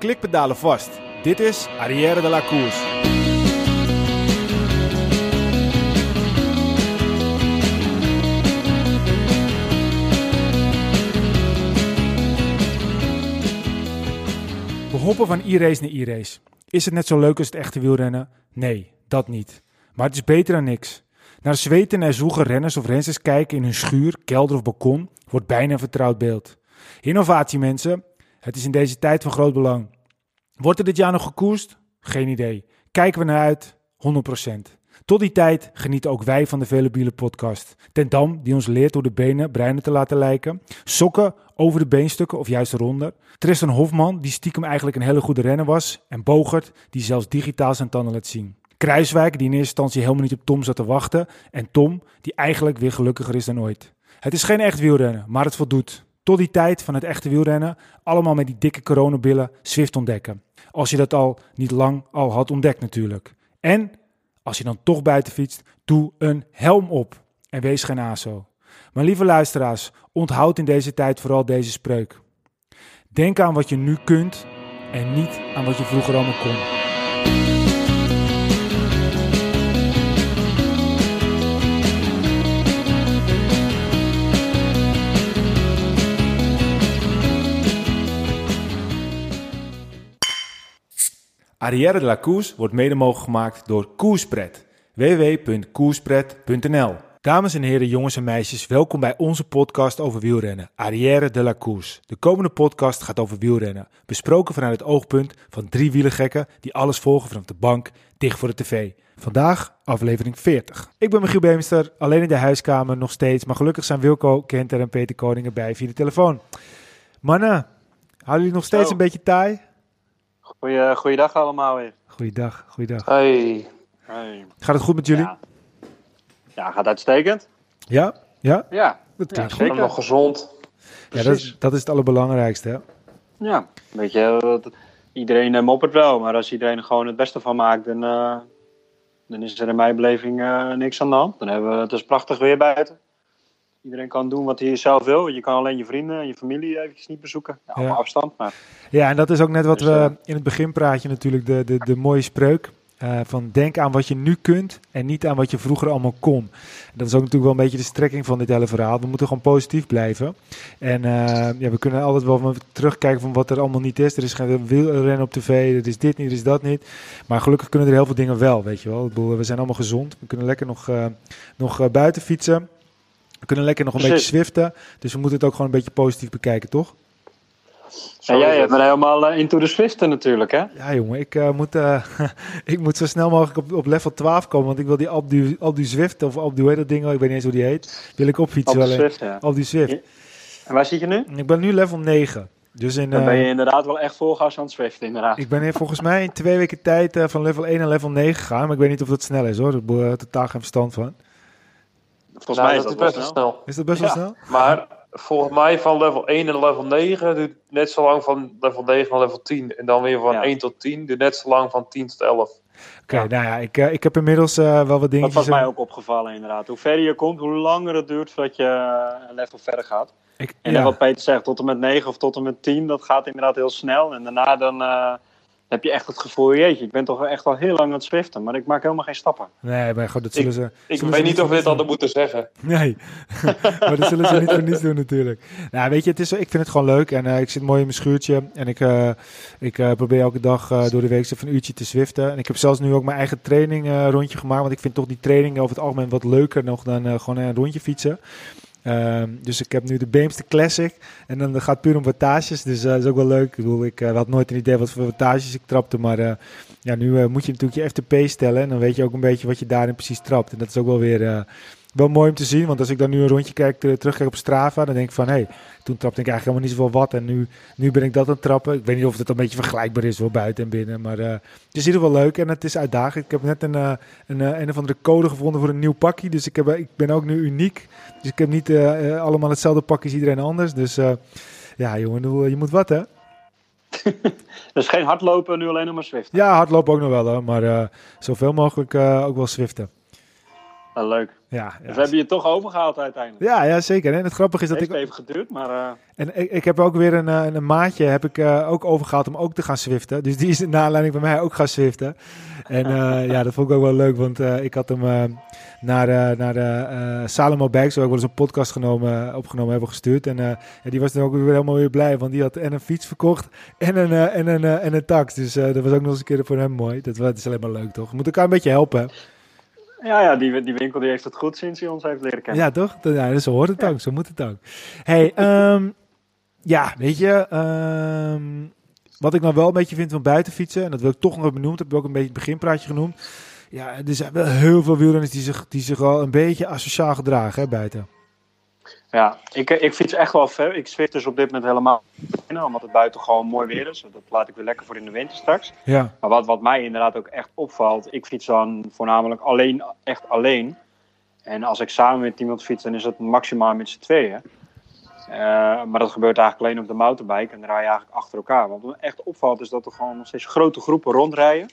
klikpedalen vast. Dit is Arrière de la Course. We hoppen van e-race naar e-race. Is het net zo leuk als het echte wielrennen? Nee, dat niet. Maar het is beter dan niks. Naar zweten en zwoegen renners of rensters kijken in hun schuur, kelder of balkon wordt bijna een vertrouwd beeld. Innovatie mensen, het is in deze tijd van groot belang. Wordt er dit jaar nog gekoerst? Geen idee. Kijken we naar uit? 100%. Tot die tijd genieten ook wij van de Velebiele podcast. Ten Dam, die ons leert hoe de benen bruiner te laten lijken. Sokken over de beenstukken of juist eronder. Tristan Hofman, die stiekem eigenlijk een hele goede renner was. En Bogert, die zelfs digitaal zijn tanden laat zien. Kruiswijk, die in eerste instantie helemaal niet op Tom zat te wachten. En Tom, die eigenlijk weer gelukkiger is dan ooit. Het is geen echt wielrennen, maar het voldoet. Tot die tijd van het echte wielrennen, allemaal met die dikke coronabillen Swift ontdekken. Als je dat al niet lang al had ontdekt natuurlijk. En als je dan toch buiten fietst, doe een helm op en wees geen aso. Maar lieve luisteraars, onthoud in deze tijd vooral deze spreuk. Denk aan wat je nu kunt en niet aan wat je vroeger allemaal kon. Arrière de la Course wordt mede mogelijk gemaakt door Koerspret. www.koerspret.nl Dames en heren, jongens en meisjes, welkom bij onze podcast over wielrennen, Arrière de la Course. De komende podcast gaat over wielrennen, besproken vanuit het oogpunt van drie wielergekken die alles volgen vanaf de bank, dicht voor de tv. Vandaag aflevering 40. Ik ben Michiel Beemster, alleen in de huiskamer nog steeds, maar gelukkig zijn Wilco, Kenter en Peter Koningen bij via de telefoon. Mannen, houden jullie nog steeds Zo. een beetje taai? Goeie, goeiedag allemaal weer. Goeiedag, goeiedag. Hey. Hey. Gaat het goed met jullie? Ja. ja, gaat uitstekend. Ja? Ja? Ja, Dat ja klinkt goed. zeker. Nog gezond. Ja, dat is, dat is het allerbelangrijkste. Hè? Ja, weet je, wat- iedereen eh, moppert wel, maar als iedereen er gewoon het beste van maakt, dan, eh, dan is er in mijn beleving eh, niks aan de hand. Dan hebben we het is prachtig weer buiten. Iedereen kan doen wat hij zelf wil. Je kan alleen je vrienden en je familie eventjes niet bezoeken. Ja, Ja. afstand, maar Ja, en dat is ook net wat Dus, we eh, in het begin praatje natuurlijk, de, de, de mooie spreuk. eh, van denk aan wat je nu kunt en niet aan wat je vroeger allemaal kon. Dat is ook natuurlijk wel een beetje de strekking van dit hele verhaal. We moeten gewoon positief blijven. En eh, ja, we kunnen altijd wel terugkijken van wat er allemaal niet is. Er is geen wielrennen op tv, er is dit niet, er is dat niet. Maar gelukkig kunnen er heel veel dingen wel, weet je wel. Ik bedoel, we zijn allemaal gezond. We kunnen lekker nog, nog buiten fietsen. We kunnen lekker nog een Precies. beetje swiften. Dus we moeten het ook gewoon een beetje positief bekijken, toch? En jij me helemaal eh, into the Swiften natuurlijk, hè? Ja, jongen, ik, eh, moet, eh, ik moet zo snel mogelijk op, op level 12 komen. Want ik wil die Alpe Alpe Zwift, of hoe heet dat ding, ik weet niet eens hoe die heet. Wil ik Op opfietsen. de eh, Swift, ja. Alpe Zwift. Ja. En waar zit je nu? Ik ben nu level 9. Dus in, Dan ben je inderdaad wel echt volgas aan het Swift, inderdaad. ik ben hier volgens mij in twee weken tijd eh, van level 1 naar level 9 gegaan. Maar ik weet niet of dat snel is hoor. Daar heb ik totaal geen verstand van. Volgens Nou, mij is dat dat is wel best snel. wel snel. Is dat best wel Ja. snel? Maar volgens mij van level 1 naar level 9 duurt net zo lang van level 9 naar level 10. En dan weer van Ja. 1 tot 10 duurt net zo lang van 10 tot 11. Oké, Ja. nou ja, ik, eh, ik heb inmiddels eh, wel wat Dat dingetjes. was mij eh, ook opgevallen inderdaad. Hoe verder je komt, hoe langer het duurt voordat je een level verder gaat. ik, En ja. wat Peter zegt, tot en met 9 of tot en met 10, dat gaat inderdaad heel snel. En daarna dan eh, heb je echt het gevoel, jeetje, ik ben toch echt al heel lang aan het swiften, maar ik maak helemaal geen stappen. Nee, maar goed, dat zullen ze. Ik zullen weet ze niet of we dit hadden moeten zeggen. Nee, maar dat zullen ze niet voor niets doen natuurlijk. Nou, weet je, het is, ik vind het gewoon leuk en eh, ik zit mooi in mijn schuurtje en ik, eh, ik eh, probeer elke dag door de week even een uurtje te zwiften. En ik heb zelfs nu ook mijn eigen training rondje gemaakt, want ik vind toch die training over het algemeen wat leuker nog dan gewoon een rondje fietsen. Ehm, dus ik heb nu de Beemster Classic en dan gaat het puur om wattages, dus eh, dat is ook wel leuk. Ik bedoel, ik eh, had nooit een idee wat voor wattages ik trapte, maar eh, ja, nu eh, moet je natuurlijk je FTP stellen en dan weet je ook een beetje wat je daarin precies trapt. En dat is ook wel weer... eh, wel mooi om te zien, want als ik dan nu een rondje kijk, eh, terugkijk op Strava, dan denk ik van, hé, toen trapte ik eigenlijk helemaal niet zoveel wat en nu, nu ben ik dat aan het trappen. Ik weet niet of het een beetje vergelijkbaar is, wel buiten en binnen, maar eh, het is in ieder geval leuk en het is uitdagend. Ik heb net een, eh, een, eh, een of andere code gevonden voor een nieuw pakje, dus ik, heb, ik ben ook nu uniek. Dus ik heb niet allemaal hetzelfde pakje als iedereen anders, dus ja, jongen, je moet wat, hè? Dus geen hardlopen, nu alleen nog maar Swift. Ja, hardlopen ook nog wel, hoor, maar zoveel mogelijk ook wel swiften. Nou, leuk. Ja, Dus ja, we hebben je toch overgehaald uiteindelijk. ja, ja, zeker. En het grappige is dat Het ik... heeft even geduurd, maar eh, En ik, ik heb ook weer een, eh, een maatje heb ik, eh, ook overgehaald om ook te gaan swiften. Dus die is in aanleiding bij mij ook gaan swiften. En ja, dat vond ik ook wel leuk, want ik had hem naar, naar de Salomo Bikes, waar ik wel eens een podcast genomen, opgenomen hebben gestuurd. En ja, die was dan ook weer helemaal weer blij, want die had en een fiets verkocht en een, en een, en een tax. Dus dat was ook nog eens een keer voor hem mooi. Dat, dat is alleen maar leuk, toch? We moeten elkaar een beetje helpen. hè? Ja, ja die, die winkel die heeft het goed sinds hij ons heeft leren kennen. Ja, toch? Ja, zo hoort het ook. Zo moet het ook. Hey, ehm, ja, weet je, ehm, wat ik nou wel een beetje vind van buitenfietsen, en dat wil ik toch nog even benoemd, heb ik ook een beetje het beginpraatje genoemd. Ja, er zijn wel heel veel wielrenners die zich, die zich wel een beetje asociaal gedragen, hè, buiten. Ja, ik, ik fiets echt wel ver. Ik zwicht dus op dit moment helemaal binnen, omdat het buiten gewoon mooi weer is. Dat laat ik weer lekker voor in de winter straks. Ja, Maar wat, wat mij inderdaad ook echt opvalt, ik fiets dan voornamelijk alleen, echt alleen. En als ik samen met iemand fiets, dan is het maximaal met z'n tweeën. Eh, maar dat gebeurt eigenlijk alleen op de mountainbike en dan rij je eigenlijk achter elkaar. Wat me echt opvalt is dat er gewoon nog steeds grote groepen rondrijden.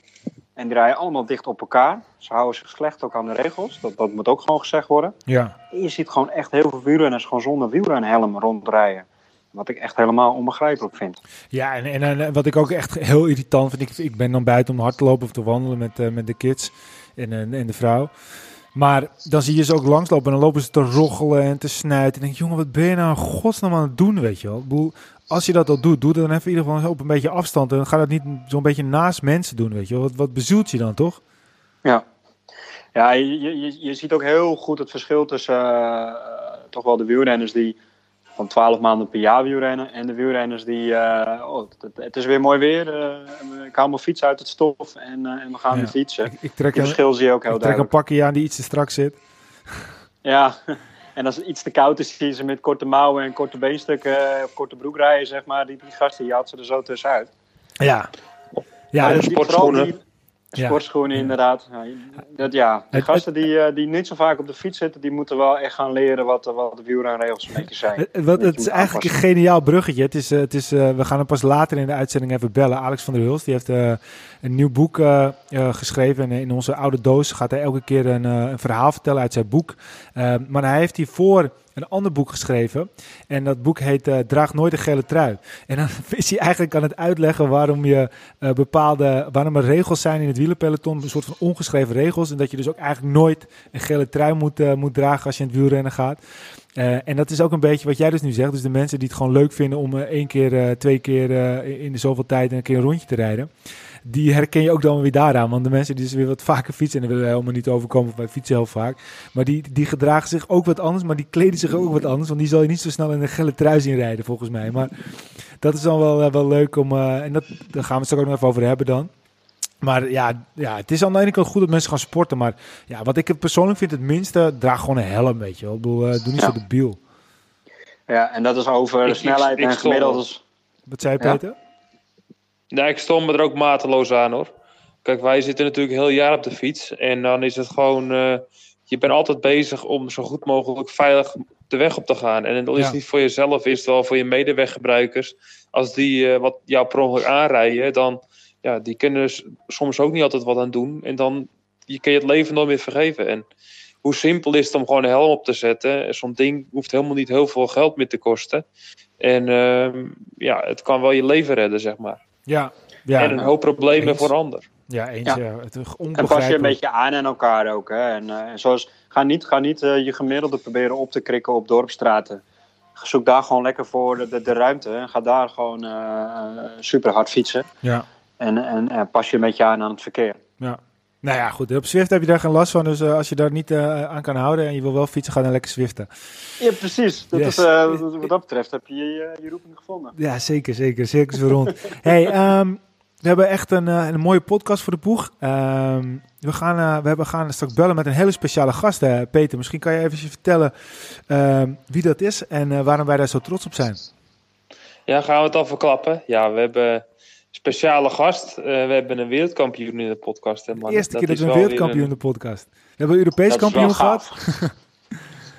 En die rijden allemaal dicht op elkaar. Ze houden zich slecht ook aan de regels. Dat, dat moet ook gewoon gezegd worden. ja. En je ziet gewoon echt heel veel wielrenners gewoon zonder wielrenhelm rondrijden. Wat ik echt helemaal onbegrijpelijk vind. Ja, en, en, en wat ik ook echt heel irritant vind, ik, ik ben dan buiten om hard te lopen of te wandelen met, eh, met de kids en, en, en de vrouw. Maar dan zie je ze ook langslopen en dan lopen ze te roggelen en te snuiten. En denk ik, jongen, wat ben je nou godsnaam aan het doen, weet je wel? Ik bedoel, als je dat al doet, doe dat dan even in ieder geval op een beetje afstand. En dan ga dat niet zo'n beetje naast mensen doen, weet je wel? Wat, wat bezielt je dan, toch? Ja, ja je, je, je ziet ook heel goed het verschil tussen eh, toch wel de wielrenners die van 12 maanden per jaar wielrennen. En de wielrenners die, eh, oh, het, het is weer mooi weer. ik haal mijn fiets uit het stof en, eh, en we gaan Ja. weer fietsen. Ik, ik trek, Die een, verschil zie je ook heel ik trek een duidelijk. pakje aan die iets te strak zit. Ja, en als het iets te koud is, zie je ze met korte mouwen en korte beenstukken eh, of korte broek rijden, zeg maar. Die, die gasten, die had ze er zo tussenuit. Ja. Ja, en- die- sportschoenen. Ja. Inderdaad. Ja, dat, ja. De gasten die, eh, die niet zo vaak op de fiets zitten, die moeten wel echt gaan leren wat, de- wat de wielrenregels een beetje zijn. Het, wat, Dat je het is eigenlijk een geniaal bruggetje. Het is, eh, het is, eh, we gaan hem pas later in de uitzending even bellen. Alex van der Huls die heeft eh, een nieuw boek eh, eh, geschreven. En in onze oude doos gaat hij elke keer een, eh, een verhaal vertellen uit zijn boek. Eh, maar hij heeft hiervoor een ander boek geschreven. En dat boek heet eh, Draag nooit een gele trui. En dan is hij eigenlijk aan het uitleggen waarom je eh, bepaalde, waarom er regels zijn in het wielerpeloton. Een soort van ongeschreven regels. En dat je dus ook eigenlijk nooit een gele trui moet, eh, moet dragen als je in het wielrennen gaat. En dat is ook een beetje wat jij dus nu zegt. Dus de mensen die het gewoon leuk vinden om eh, één keer, twee keer in de zoveel tijd een keer een rondje te rijden. Die herken je ook dan weer daaraan. Want de mensen die dus weer wat vaker fietsen, en dat willen we helemaal niet overkomen, want wij fietsen heel vaak. Maar die, die gedragen zich ook wat anders, maar die kleden zich ook wat anders. Want die zal je niet zo snel in een gele trui zien rijden, volgens mij. Maar dat is dan wel, eh, wel leuk om, eh, en dat, daar gaan we het straks ook nog even over hebben dan. Maar ja, ja, het is aan de ene kant goed dat mensen gaan sporten. Maar ja, wat ik het persoonlijk vind het minste, draag gewoon een helm, weet je wel. Ik bedoel, eh, doe niet Ja. zo debiel. Ja, en dat is over Ik- snelheid ik- ik en gemiddeld. Wat zei je, Ja. Nee, ik stond me er ook mateloos aan hoor. Kijk, wij zitten natuurlijk heel jaar op de fiets. En dan is het gewoon. eh, je bent altijd bezig om zo goed mogelijk veilig de weg op te gaan. En dan is Ja. niet voor jezelf, is het wel voor je medeweggebruikers. Als die eh, wat jou per ongeluk aanrijden, dan. Ja, die kunnen er soms ook niet altijd wat aan doen. En dan je kan je het leven nooit meer vergeven. En hoe simpel is het om gewoon een helm op te zetten? En Zo'n ding hoeft helemaal niet heel veel geld meer te kosten. En ehm, ja, het kan wel je leven redden, zeg maar Ja, ja, en een hoop problemen eens. voor ander. ja eens. Ja. Ja. Het is En pas je een beetje aan aan elkaar ook. Hè? En, eh, en zoals, ga niet, ga niet eh, je gemiddelde proberen op te krikken op dorpstraten. Zoek daar gewoon lekker voor de, de, de ruimte. En ga daar gewoon super hard fietsen. Ja, En, en, en pas je een beetje aan aan het verkeer. ja. Nou ja, goed. Op Zwift heb je daar geen last van. Dus eh, als je daar niet eh, aan kan houden en je wil wel fietsen, ga dan lekker Zwiften. Ja, precies. Dat Yes. is, eh, wat dat betreft heb je je, je roeping gevonden. Ja, zeker, zeker. Circus weer rond. hey, ehm, we hebben echt een, eh, een mooie podcast voor de boeg. Ehm, we, gaan, eh, we hebben, gaan straks bellen met een hele speciale gast, eh, Peter. Misschien kan je even vertellen ehm, wie dat is en eh, waarom wij daar zo trots op zijn. Ja, gaan we het al verklappen? Ja, we hebben speciale gast. Eh, we hebben een wereldkampioen in de podcast. Hè, man. De eerste keer dat we een wereldkampioen in de podcast. We hebben een Europees Dat kampioen gehad.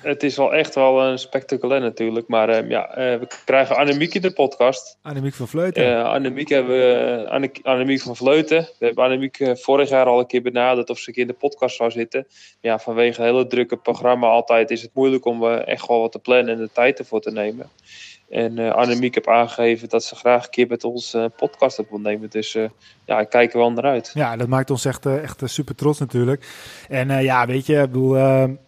het is wel echt wel een spectaculair natuurlijk. Maar eh, ja, eh, we krijgen Annemiek in de podcast. Annemiek van Vleuten. Uh, Annemiek, hebben we, Anne, Annemiek van Vleuten. We hebben Annemiek vorig jaar al een keer benaderd of ze een keer in de podcast zou zitten. Ja, vanwege het hele drukke programma altijd is het moeilijk om echt wel wat te plannen en de tijd ervoor te nemen. En uh, Annemiek heb aangegeven dat ze graag een keer met ons uh, podcast op wil nemen. Dus uh, ja, ik kijk er wel naar uit. Ja, dat maakt ons echt, echt super trots natuurlijk. En ja, weet je, ik bedoel,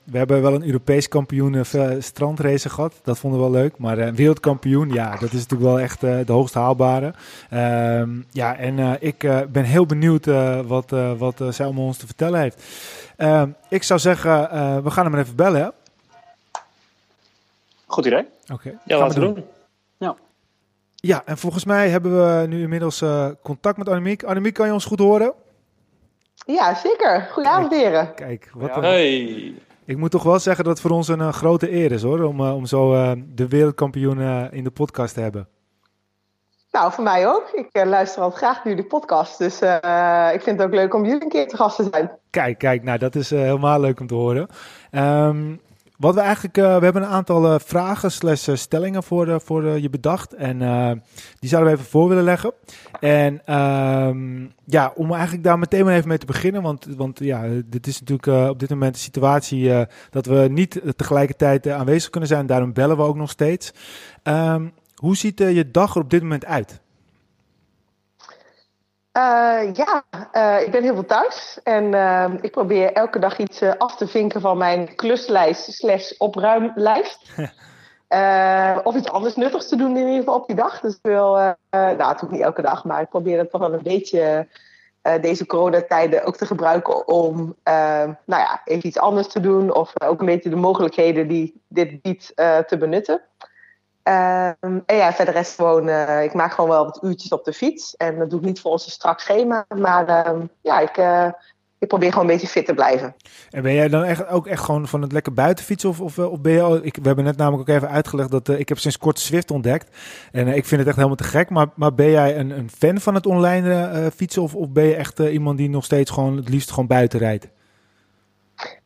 we hebben wel een Europees kampioen strandrace gehad. Dat vonden we wel leuk. Maar wereldkampioen, ja, dat is natuurlijk wel echt de hoogst haalbare. Ehm, ja, en ik ben heel benieuwd wat, wat zij allemaal ons te vertellen heeft. Ehm, ik zou zeggen, we gaan hem even bellen? Goed idee. Oké. Ja, laten we doen. doen. Ja. Ja, en volgens mij hebben we nu inmiddels uh, contact met Annemiek. Annemiek, kan je ons goed horen? Ja, zeker. Goedenavond, heren. Kijk, wat ja. Hey. Ik moet toch wel zeggen dat het voor ons een uh, grote eer is, hoor, om, uh, om zo de wereldkampioen in de podcast te hebben. Nou, voor mij ook. Ik luister altijd graag naar jullie podcast. Dus ik vind het ook leuk om jullie een keer te gast te zijn. Kijk, kijk, nou dat is helemaal leuk om te horen. Um, wat we eigenlijk, uh, we hebben een aantal uh, vragen slash uh, stellingen voor, voor je bedacht. En die zouden we even voor willen leggen. En uh, ja, om eigenlijk daar meteen maar even mee te beginnen. Want, want ja, dit is natuurlijk op dit moment de situatie dat we niet tegelijkertijd aanwezig kunnen zijn. Daarom bellen we ook nog steeds. Ehm, hoe ziet je dag er op dit moment uit? Uh, ja, uh, ik ben heel veel thuis en uh, ik probeer elke dag iets af te vinken van mijn kluslijst slash opruimlijst. of iets anders nuttigs te doen in ieder geval op die dag. Dus ik wil, nou natuurlijk niet elke dag, maar ik probeer het toch wel een beetje deze coronatijden ook te gebruiken om nou ja, even iets anders te doen. Of ook een beetje de mogelijkheden die dit biedt te benutten. Um, en ja, verder rest gewoon, uh, ik maak gewoon wel wat uurtjes op de fiets. En dat doe ik niet volgens een strak schema. Maar um, ja, ik, uh, ik probeer gewoon een beetje fit te blijven. En ben jij dan echt, ook echt gewoon van het lekker buiten fietsen? Of, of, of ben je al, ik, we hebben net namelijk ook even uitgelegd dat ik heb sinds kort Swift ontdekt. En ik vind het echt helemaal te gek. Maar, maar ben jij een, een fan van het online fietsen? Of, of ben je echt iemand die nog steeds gewoon het liefst gewoon buiten rijdt?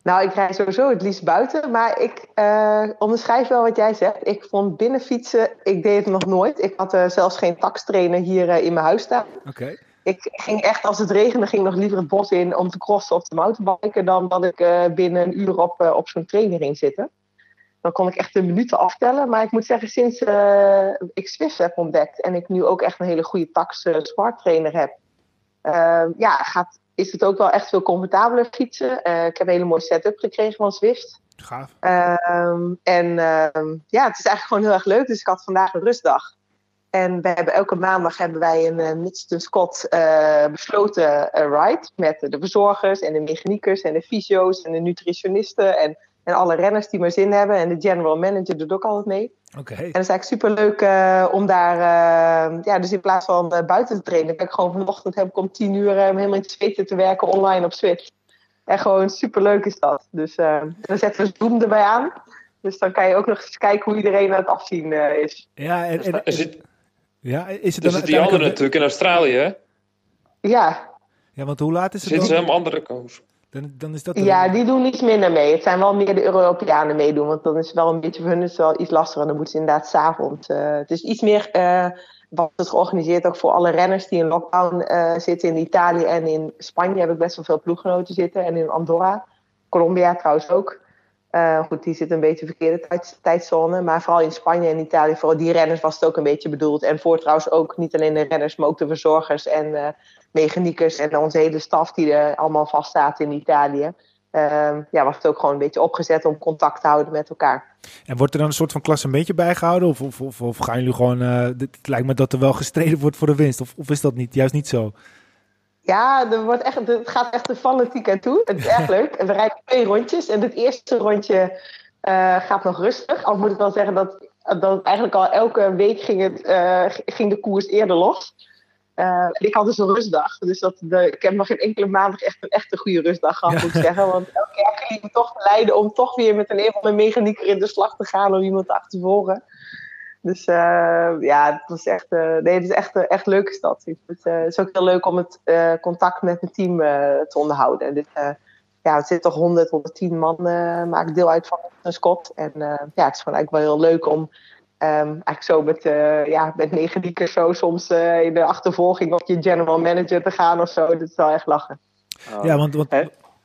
Nou, ik rijd sowieso het liefst buiten. Maar ik uh, onderschrijf wel wat jij zegt. Ik vond binnen fietsen, ik deed het nog nooit. Ik had uh, zelfs geen takstrainer hier uh, in mijn huis staan. Oké. Ik ging echt, als het regende, ging nog liever het bos in om te crossen of te mountainbiken... dan dat ik binnen een uur op, op zo'n trainer ging zitten. Dan kon ik echt de minuten aftellen. Maar ik moet zeggen, sinds ik Swift heb ontdekt... en ik nu ook echt een hele goede tax smart trainer heb... ja, gaat, is het ook wel echt veel comfortabeler fietsen. Uh, ik heb een hele mooie setup gekregen van Zwift. Gaaf. Uh, en uh, ja, het is eigenlijk gewoon heel erg leuk. Dus ik had vandaag een rustdag. En we hebben elke maandag hebben wij een uh, Mitchell Scott uh, besloten ride. Met de verzorgers en de mechaniekers en de fysio's en de nutritionisten. En en alle renners die maar zin hebben. En de general manager doet ook altijd mee. Oké. En het is eigenlijk superleuk uh, om daar, uh, ja, dus in plaats van uh, buiten te trainen, ben ik gewoon vanochtend heb ik om tien uur helemaal in het zweten te werken online op Switch. En gewoon superleuk is dat. Dus dan zetten we Zoom erbij aan. Dus dan kan je ook nog eens kijken hoe iedereen aan het afzien is. Ja, en, en, is het, ja, is het dan dus die andere natuurlijk in Australië, hè? Ja. Ja, want hoe laat is het Zitten dan? ze helemaal andere koos? Dan, dan is dat ja, die doen iets minder mee. Het zijn wel meer de Europeanen meedoen. Want dan is het wel een beetje voor hun is wel iets lastiger. Dan moeten ze inderdaad s'avonds. Uh, het is iets meer uh, wat het georganiseerd ook voor alle renners die in lockdown uh, zitten in Italië en in Spanje. Heb ik best wel veel ploeggenoten zitten. En in Andorra. Colombia trouwens ook. Goed, die zitten een beetje verkeerde tijd, tijdzone. Maar vooral in Spanje en Italië, voor die renners was het ook een beetje bedoeld. En voor trouwens ook niet alleen de renners, maar ook de verzorgers en mechaniekers en onze hele staf die er allemaal vaststaat in Italië. Uh, ja, was het ook gewoon een beetje opgezet om contact te houden met elkaar. En wordt er dan een soort van klassementje bijgehouden? Of, of, of, gaan jullie gewoon... Uh, het lijkt me dat er wel gestreden wordt voor de winst. Of, of is dat niet, juist niet zo? Ja, er wordt echt, het gaat echt de fanatiek aan toe. Het is echt leuk. We rijden twee rondjes. En het eerste rondje uh, gaat nog rustig. Al moet ik wel zeggen dat, dat eigenlijk al elke week ging, het, uh, ging de koers eerder los. Uh, ik had dus een rustdag. Dus dat de, ik heb nog geen enkele maandag echt een echt een goede rustdag gehad, moet ik zeggen. Want elke keer liep ik toch te leiden om toch weer met een een van mechanieker in de slag te gaan om iemand te achtervolgen. Dus uh, ja, het was echt, uh, nee, het is echt, echt leuke stad. Het, is ook heel leuk om het contact met mijn team te onderhouden. En dit, ja, het zit toch 100, 110 man, uh, maakt deel uit van een squad. En uh, ja, het is gewoon eigenlijk wel heel leuk om um, eigenlijk zo met, uh, ja, met negen diekers zo soms in de achtervolging op je general manager te gaan of zo. Dat is wel echt lachen. Ja, want, want,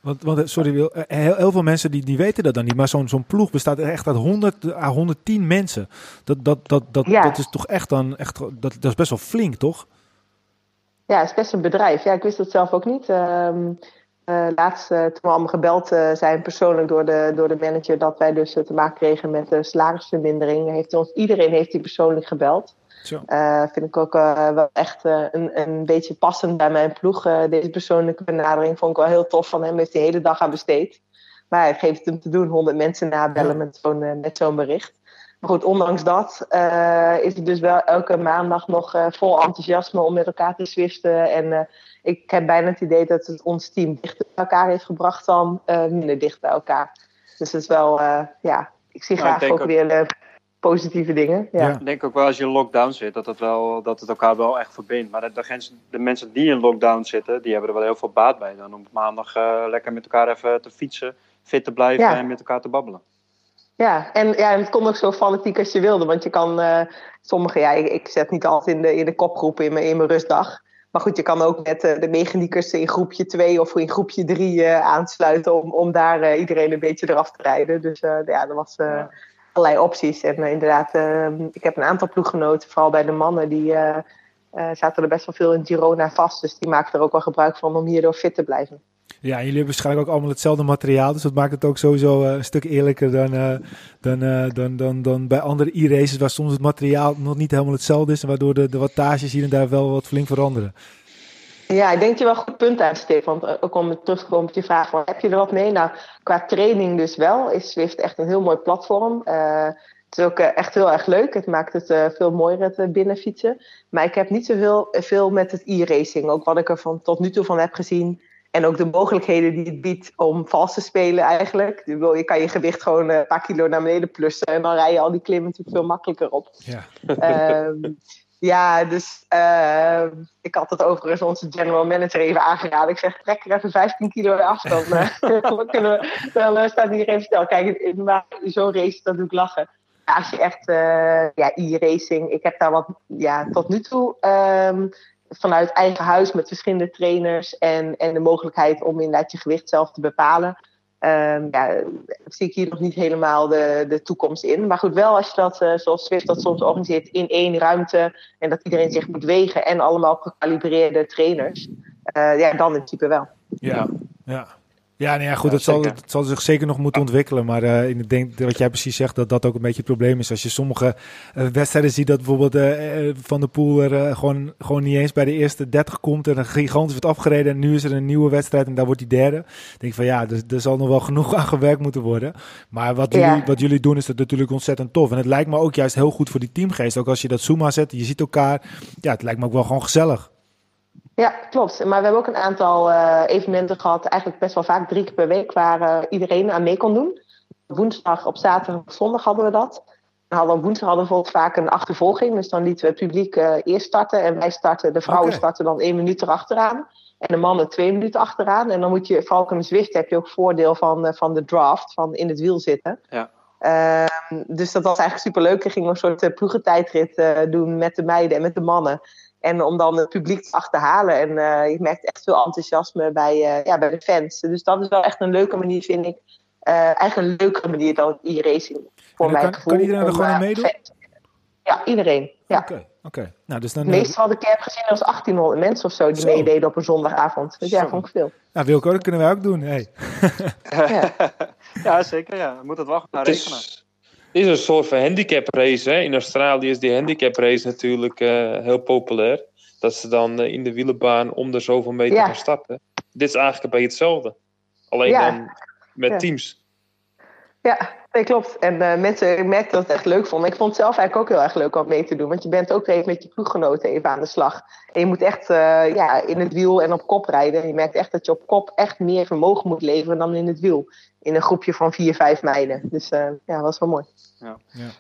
want, want sorry Wil, heel, heel, veel mensen die, die weten dat dan niet. Maar zo'n zo'n ploeg bestaat echt uit 100 à 110 mensen. Dat, dat, dat, dat, Ja. dat is toch echt dan, echt, dat, dat is best wel flink, toch? Ja, het is best een bedrijf. Ja, ik wist het zelf ook niet. Ehm eh, laatst, uh, toen we allemaal gebeld uh, zijn persoonlijk door de, door de manager, dat wij dus te maken kregen met de salarisvermindering, heeft ons, iedereen heeft die persoonlijk gebeld. Zo. vind ik ook wel echt een, een beetje passend bij mijn ploeg. deze persoonlijke benadering vond ik wel heel tof van hem. Heeft de hele dag aan besteed. Maar hij geeft het hem te doen, 100 mensen nabellen met zo'n met zo'n bericht. Maar goed, ondanks dat uh, is het dus wel elke maandag nog uh, vol enthousiasme om met elkaar te swiften. En uh, ik heb bijna het idee dat het ons team dichter bij elkaar heeft gebracht dan minder dicht bij elkaar. Dus dat is wel, ja, ik zie Nou, graag ik ook, denk weer positieve dingen. Ja. Ja. Ik denk ook wel als je in lockdown zit, dat het, wel, dat het elkaar wel echt verbindt. Maar de, de, mensen die in lockdown zitten, die hebben er wel heel veel baat bij. Dan om maandag eh, lekker met elkaar even te fietsen, fit te blijven Ja. en met elkaar te babbelen. Ja, en ja, het kon ook zo fanatiek als je wilde. Want je kan, eh sommige, ja, ik, ik zet niet altijd in de, in de kopgroepen in mijn, in mijn rustdag. Maar goed, je kan ook met eh, de mechaniekers in groepje 2 of in groepje 3 eh, aansluiten om, om daar eh, iedereen een beetje eraf te rijden. Dus eh, ja, er was eh, Ja. Allerlei opties. En eh, inderdaad, eh, ik heb een aantal ploeggenoten, vooral bij de mannen, die eh, eh, zaten er best wel veel in Girona vast. Dus die maakten er ook wel gebruik van om hierdoor fit te blijven. Ja, en jullie hebben waarschijnlijk ook allemaal hetzelfde materiaal. Dus dat maakt het ook sowieso een stuk eerlijker dan, dan, dan, dan, dan bij andere e-races... waar soms het materiaal nog niet helemaal hetzelfde is... en waardoor de, de wattages hier en daar wel wat flink veranderen. Ja, ik denk je wel een goed punt aansteekt. Want eh, ook om terug te komen op je vraag, van, heb je er wat mee? Nou, qua training dus wel, is Zwift echt een heel mooi platform. Eh, het is ook eh, echt heel erg leuk. Het maakt het veel mooier het binnenfietsen. Maar ik heb niet zoveel veel met het e-racing. Ook wat ik er van, tot nu toe van heb gezien. En ook de mogelijkheden die het biedt om vals te spelen eigenlijk. Je kan je gewicht gewoon een paar kilo naar beneden plussen. En dan rij je al die klimmen natuurlijk veel makkelijker op. Ja. Ehm, ja, dus ehm, ik had het overigens onze general manager even aangeraden. Ik zeg, trek er even 15 kilo af. Dan, dan, kunnen we, dan eh, staat hier even stil. Kijk, in- zo'n race, dat doe ik lachen. Ja, als je echt, eh, ja, e-racing. Ik heb daar wat, ja, tot nu toe ehm, vanuit eigen huis met verschillende trainers. En, en de mogelijkheid om inderdaad je gewicht zelf te bepalen. Ehm, ja, zie ik hier nog niet helemaal de, de toekomst in. Maar goed, wel als je dat, eh, zoals Swift dat soms organiseert, in één ruimte. En dat iedereen zich moet wegen en allemaal gecalibreerde trainers. eh, ja, dan in principe wel. Ja, ja. Ja, nou ja, goed, dat, zal, dat zal zich zeker nog moeten ontwikkelen. Maar eh, ik denk wat jij precies zegt, dat dat ook een beetje het probleem is. Als je sommige eh, wedstrijden ziet dat bijvoorbeeld eh, Van der Poel er gewoon, gewoon niet eens bij de eerste 30 komt en een gigantisch wordt afgereden. En nu is er een nieuwe wedstrijd en daar wordt hij derde. Dan denk ik van ja, er, er zal nog wel genoeg aan gewerkt moeten worden. Maar wat jullie, wat jullie doen is dat natuurlijk ontzettend tof. En het lijkt me ook juist heel goed voor die teamgeest. Ook als je dat Zuma zet, je ziet elkaar. Ja, het lijkt me ook wel gewoon gezellig. Ja, klopt. Maar we hebben ook een aantal eh, evenementen gehad, eigenlijk best wel vaak drie keer per week, waar eh, iedereen aan mee kon doen. Woensdag, op zaterdag, op zondag hadden we dat. En hadden we woensdag hadden we bijvoorbeeld vaak een achtervolging. Dus dan lieten we het publiek eh, eerst starten. En wij starten, de vrouwen starten dan één minuut erachteraan. En de mannen twee minuten achteraan. En dan moet je, vooral in Zwift heb je ook voordeel van, van de draft, van in het wiel zitten. Ja. Ehm, dus dat was eigenlijk superleuk. Er gingen we een soort uh, ploegentijdrit doen met de meiden en met de mannen. En om dan het publiek te achterhalen. En eh, je merkt echt veel enthousiasme bij, eh, ja, bij de fans. Dus dat is wel echt een leuke manier, vind ik. Eh, eigenlijk een leukere manier dan e-racing. Voor En dan mijn kan- gevoel. kan iedereen er gewoon aan eh, meedoen? fans- Ja, iedereen. Ja. Oké, oké. Nou, dus dan... Meeste wat ik heb gezien was 1800 mensen of zo die Zo. meededen op een zondagavond. Dus ja, vond ik veel. Nou, Wilco, dat kunnen wij ook doen. Hey. Ja. ja, zeker. Ja. Wel gaan Het regelen. is, het is een soort van handicap race. Hè? In Australië is die handicap race natuurlijk eh, heel populair. Dat ze dan eh, in de wielenbaan om de zoveel meter Ja. gaan starten. Dit is eigenlijk een beetje hetzelfde. Alleen Ja. dan met Ja. teams. Ja, nee, klopt. En eh, mensen, ik merkte dat het echt leuk vonden. Ik vond het zelf eigenlijk ook heel erg leuk om mee te doen. Want je bent ook even met je ploeggenoten even aan de slag. En je moet echt eh, ja, in het wiel en op kop rijden. En je merkt echt dat je op kop echt meer vermogen moet leveren dan in het wiel. In een groepje van vier, vijf meiden. Dus eh, ja, dat was wel mooi.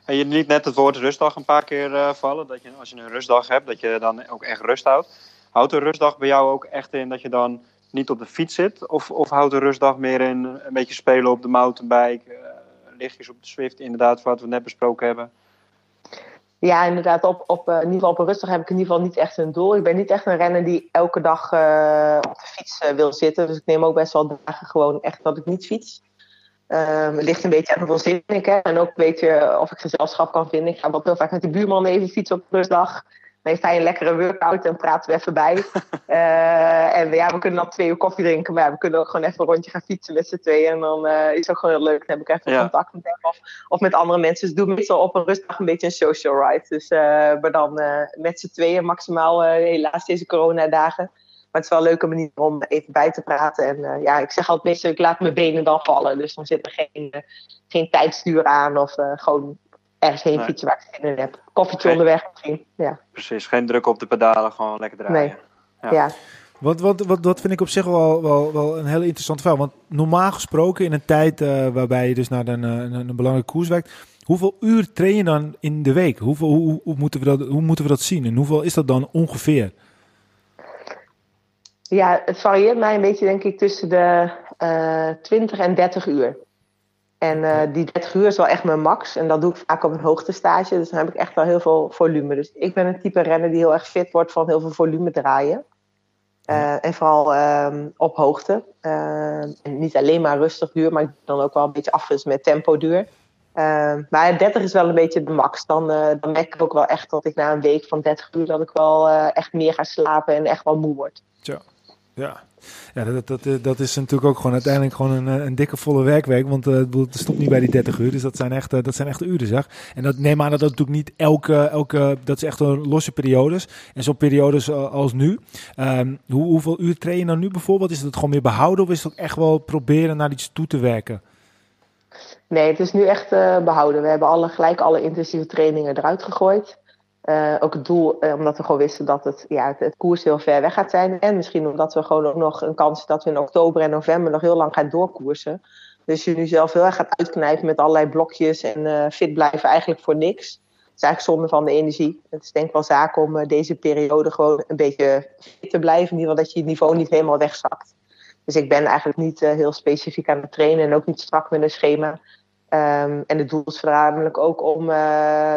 En je liet net het woord rustdag een paar keer eh, vallen. Dat je, als je een rustdag hebt, dat je dan ook echt rust houdt. Houdt een rustdag bij jou ook echt in dat je dan niet op de fiets zit? Of, of houdt de rustdag meer in een beetje spelen op de mountainbike, uh, lichtjes op de Swift, inderdaad, wat we net besproken hebben? Ja, inderdaad. Op, op, in ieder geval op een rustdag heb ik in ieder geval niet echt een doel. Ik ben niet echt een renner die elke dag op de fiets wil zitten. Dus ik neem ook best wel dagen gewoon echt dat ik niet fiets. Um, het ligt een beetje aan hoeveel zin ik. En ook een beetje of ik gezelschap kan vinden. Ik ga wel heel vaak met de buurman even fietsen op rustdag. Hij een lekkere workout en praten we even bij. uh, en ja, we kunnen dan twee uur koffie drinken. Maar ja, we kunnen ook gewoon even een rondje gaan fietsen met z'n tweeën. En dan uh, is het ook gewoon heel leuk. Dan heb ik even ja. contact met hem of, of, met andere mensen. Dus doe meestal op een rustdag een beetje een social ride. Dus uh, maar dan met z'n tweeën maximaal, helaas deze coronadagen. Maar het is wel een leuke manier om even bij te praten. En uh, ja, ik zeg altijd meestal, ik laat mijn benen dan vallen. Dus dan zit er geen, uh, geen tijdstuur aan of uh, gewoon ergens heen nee. fietsen waar ik zin in heb. Koffietje geen, onderweg misschien, ja. Precies, geen druk op de pedalen, gewoon lekker draaien. Nee, ja. ja. Wat, wat, wat, dat vind ik op zich wel, wel, wel een heel interessant verhaal. Want normaal gesproken in een tijd waarbij je dus naar een, een, een belangrijke koers werkt... Hoeveel uur train je dan in de week? Hoeveel, hoe, hoe, moeten we dat, hoe moeten we dat zien? En hoeveel is dat dan ongeveer? Ja, het varieert mij een beetje, denk ik, tussen de uh, 20 en 30 uur. En uh, die 30 uur is wel echt mijn max. En dat doe ik vaak op een hoogtestage. Dus dan heb ik echt wel heel veel volume. Dus ik ben een type renner die heel erg fit wordt van heel veel volume draaien. Uh, en vooral um, op hoogte. Uh, en niet alleen maar rustig duur, maar dan ook wel een beetje afwisselen met tempo duur. Uh, maar 30 is wel een beetje de max. Dan, dan merk ik ook wel echt dat ik na een week van 30 uur... dat ik wel echt meer ga slapen en echt wel moe word. Tja. Ja, ja dat, dat, dat is natuurlijk ook gewoon uiteindelijk gewoon een, een dikke volle werkweek. Want uh, het stopt niet bij die 30 uur. Dus dat zijn echt, dat zijn echt uren, zeg. En dat neem aan dat dat natuurlijk niet elke, elke dat is echt een losse periodes. En zo'n periodes als nu. Um, hoe, hoeveel uur train je nou nu bijvoorbeeld? Is het gewoon meer behouden of is het ook echt wel proberen naar iets toe te werken? Nee, het is nu echt behouden. We hebben alle, gelijk alle intensieve trainingen eruit gegooid. Uh, ook het doel, uh, omdat we gewoon wisten dat het, ja, het, koers heel ver weg gaat zijn. En misschien omdat we gewoon ook nog een kans dat we in oktober en november nog heel lang gaan doorkoersen. Dus je nu zelf heel erg gaat uitknijpen met allerlei blokjes en uh, fit blijven eigenlijk voor niks. Het is eigenlijk zonde van de energie. Het is denk ik wel zaak om deze periode gewoon een beetje fit te blijven. In ieder geval dat je het niveau niet helemaal wegzakt. Dus ik ben eigenlijk niet heel specifiek aan het trainen en ook niet strak met een schema. Um, en het doel is voornamelijk ook om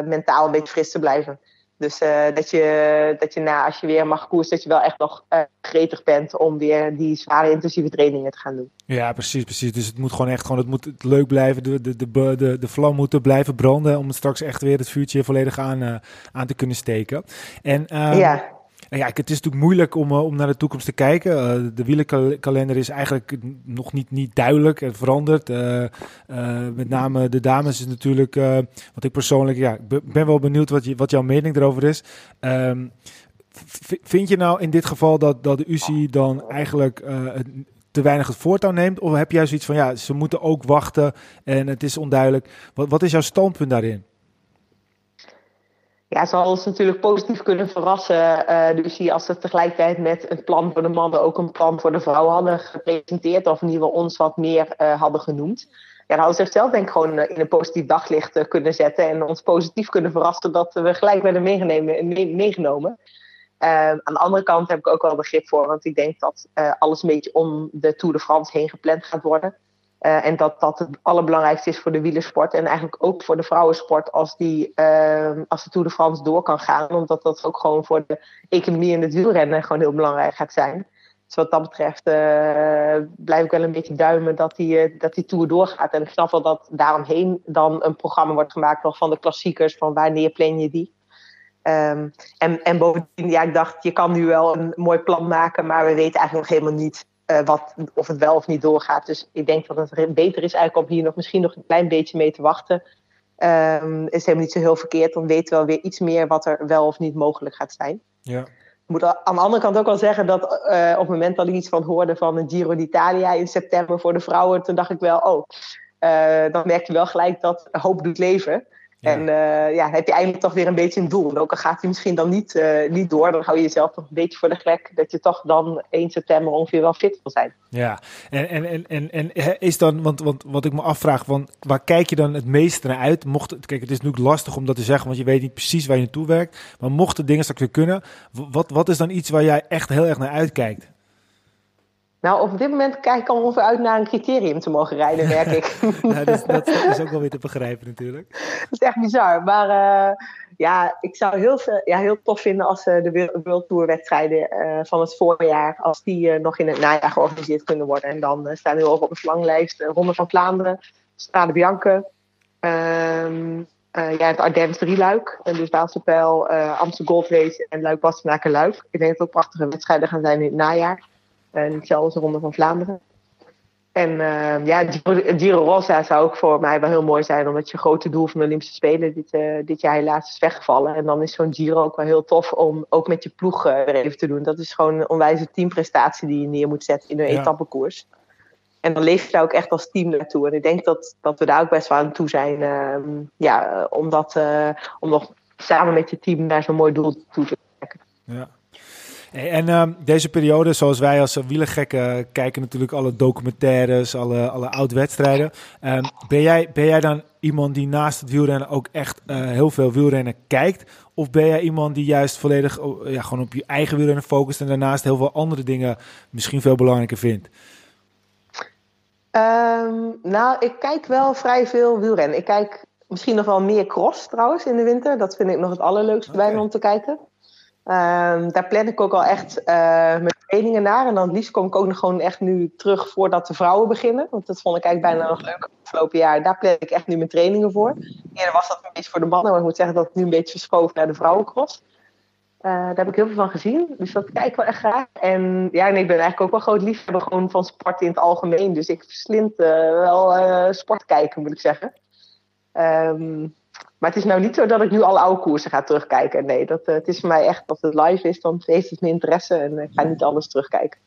mentaal een beetje fris te blijven. Dus uh, dat, je, dat je na, als je weer mag koersen, dat je wel echt nog uh, gretig bent om weer die zware intensieve trainingen te gaan doen. Ja, precies, precies. Dus het moet gewoon echt gewoon, het moet leuk blijven. De, de, de, de, de vlam moet blijven branden om straks echt weer het vuurtje volledig aan, uh, aan te kunnen steken. En, ja. Ja, het is natuurlijk moeilijk om, om naar de toekomst te kijken. Uh, de wielenkalender is eigenlijk nog niet, niet duidelijk. Het verandert. Uh, uh, met name de dames is natuurlijk, wat ik persoonlijk, ja, ik ben wel benieuwd wat, je, wat jouw mening erover is. Um, vind je nou in dit geval dat, dat de UCI dan eigenlijk te weinig het voortouw neemt? Of heb jij zoiets van, ja, ze moeten ook wachten en het is onduidelijk. Wat, wat is jouw standpunt daarin? Ja, zal ons natuurlijk positief kunnen verrassen. Uh, dus hier als ze tegelijkertijd met het plan voor de mannen ook een plan voor de vrouwen hadden gepresenteerd, of in ieder geval ons wat meer uh, hadden genoemd. Ja, dan hadden ze zichzelf denk ik gewoon in een positief daglicht kunnen zetten en ons positief kunnen verrassen dat we gelijk werden meegenomen. meegenomen. aan de andere kant heb ik ook wel begrip voor, want ik denk dat alles een beetje om de Tour de France heen gepland gaat worden. Uh, en dat dat het allerbelangrijkste is voor de wielersport. En eigenlijk ook voor de vrouwensport als, die, uh, als de Tour de France door kan gaan. Omdat dat ook gewoon voor de economie en het wielrennen gewoon heel belangrijk gaat zijn. Dus wat dat betreft uh, blijf ik wel een beetje duimen dat die, dat die Tour doorgaat. En ik snap wel dat daaromheen dan een programma wordt gemaakt nog van de klassiekers. Van wanneer plan je die? Um, en, en bovendien, ja, ik dacht, je kan nu wel een mooi plan maken. Maar we weten eigenlijk nog helemaal niet uh, wat, of het wel of niet doorgaat. Dus ik denk dat het beter is eigenlijk om hier nog misschien nog een klein beetje mee te wachten. Um, is helemaal niet zo heel verkeerd. Dan weten we wel weer iets meer wat er wel of niet mogelijk gaat zijn. Ja. Ik moet aan de andere kant ook wel zeggen dat uh, op het moment dat ik iets van hoorde van een Giro d'Italia in september voor de vrouwen, toen dacht ik wel, oh, uh, dan merk je wel gelijk dat hoop doet leven. En uh, ja, heb je eindelijk toch weer een beetje een doel. En ook al gaat hij misschien dan niet, uh, niet door, dan hou je jezelf toch een beetje voor de gek dat je toch dan 1 september ongeveer wel fit wil zijn. Ja, en, en, en, en, en is dan, want, want wat ik me afvraag, want waar kijk je dan het meest naar uit? Mocht het, kijk, het is natuurlijk lastig om dat te zeggen, want je weet niet precies waar je naartoe werkt. Maar mochten dingen straks weer kunnen, wat, wat is dan iets waar jij echt heel erg naar uitkijkt? Nou, op dit moment kijk ik al ongeveer uit naar een criterium te mogen rijden, merk ik. ja, dus dat is ook wel weer te begrijpen natuurlijk. dat is echt bizar. Maar uh, ja, ik zou heel, ja, heel tof vinden als uh, de World Tour wedstrijden uh, van het voorjaar, als die nog in het najaar georganiseerd kunnen worden. En dan staan heel hoog op de verlanglijst. Ronde van Vlaanderen, Strade Bianca, um, ja, het Ardennes drieluik. En dus Waalsterpijl, Amsterdam Gold Race en Luik Bastenaken Luik. Ik denk dat het ook prachtige wedstrijden gaan zijn in het najaar. En als de Ronde van Vlaanderen. En uh, ja, Giro Rossa zou ook voor mij wel heel mooi zijn, omdat je grote doel van de Olympische Spelen dit, uh, dit jaar helaas is weggevallen. En dan is zo'n Giro ook wel heel tof om ook met je ploeg uh, weer even te doen. Dat is gewoon een onwijze teamprestatie die je neer moet zetten in een ja. etappekoers. En dan leef je daar ook echt als team naartoe. En ik denk dat, dat we daar ook best wel aan toe zijn. ja, om, dat, om nog samen met je team naar zo'n mooi doel toe te trekken. Ja. En uh, deze periode, zoals wij als wielergekken kijken natuurlijk alle documentaires, alle, alle oud-wedstrijden. Um, ben, jij, ben jij dan iemand die naast het wielrennen ook echt uh, heel veel wielrennen kijkt? Of ben jij iemand die juist volledig ja, gewoon op je eigen wielrennen focust en daarnaast heel veel andere dingen misschien veel belangrijker vindt? Um, nou, ik kijk wel vrij veel wielrennen. Ik kijk misschien nog wel meer cross trouwens in de winter. Dat vind ik nog het allerleukste okay. bijna om te kijken. Um, daar plan ik ook al echt uh, mijn trainingen naar. En dan liefst kom ik ook nog gewoon echt nu terug voordat de vrouwen beginnen. Want dat vond ik eigenlijk bijna nog leuk afgelopen jaar. Daar plan ik echt nu mijn trainingen voor. Eerder was dat een beetje voor de mannen. Maar ik moet zeggen dat het nu een beetje verschoven naar de vrouwencross. Uh, daar heb ik heel veel van gezien. Dus dat kijk ik wel echt graag. En ja, ik ben eigenlijk ook wel groot liefhebber gewoon van sport in het algemeen. Dus ik verslind uh, wel sport kijken, moet ik zeggen. Um, maar het is nou niet zo dat ik nu alle oude koersen ga terugkijken. Nee, dat, uh, het is voor mij echt, als het live is, dan heeft het mijn interesse en ik ga niet alles terugkijken.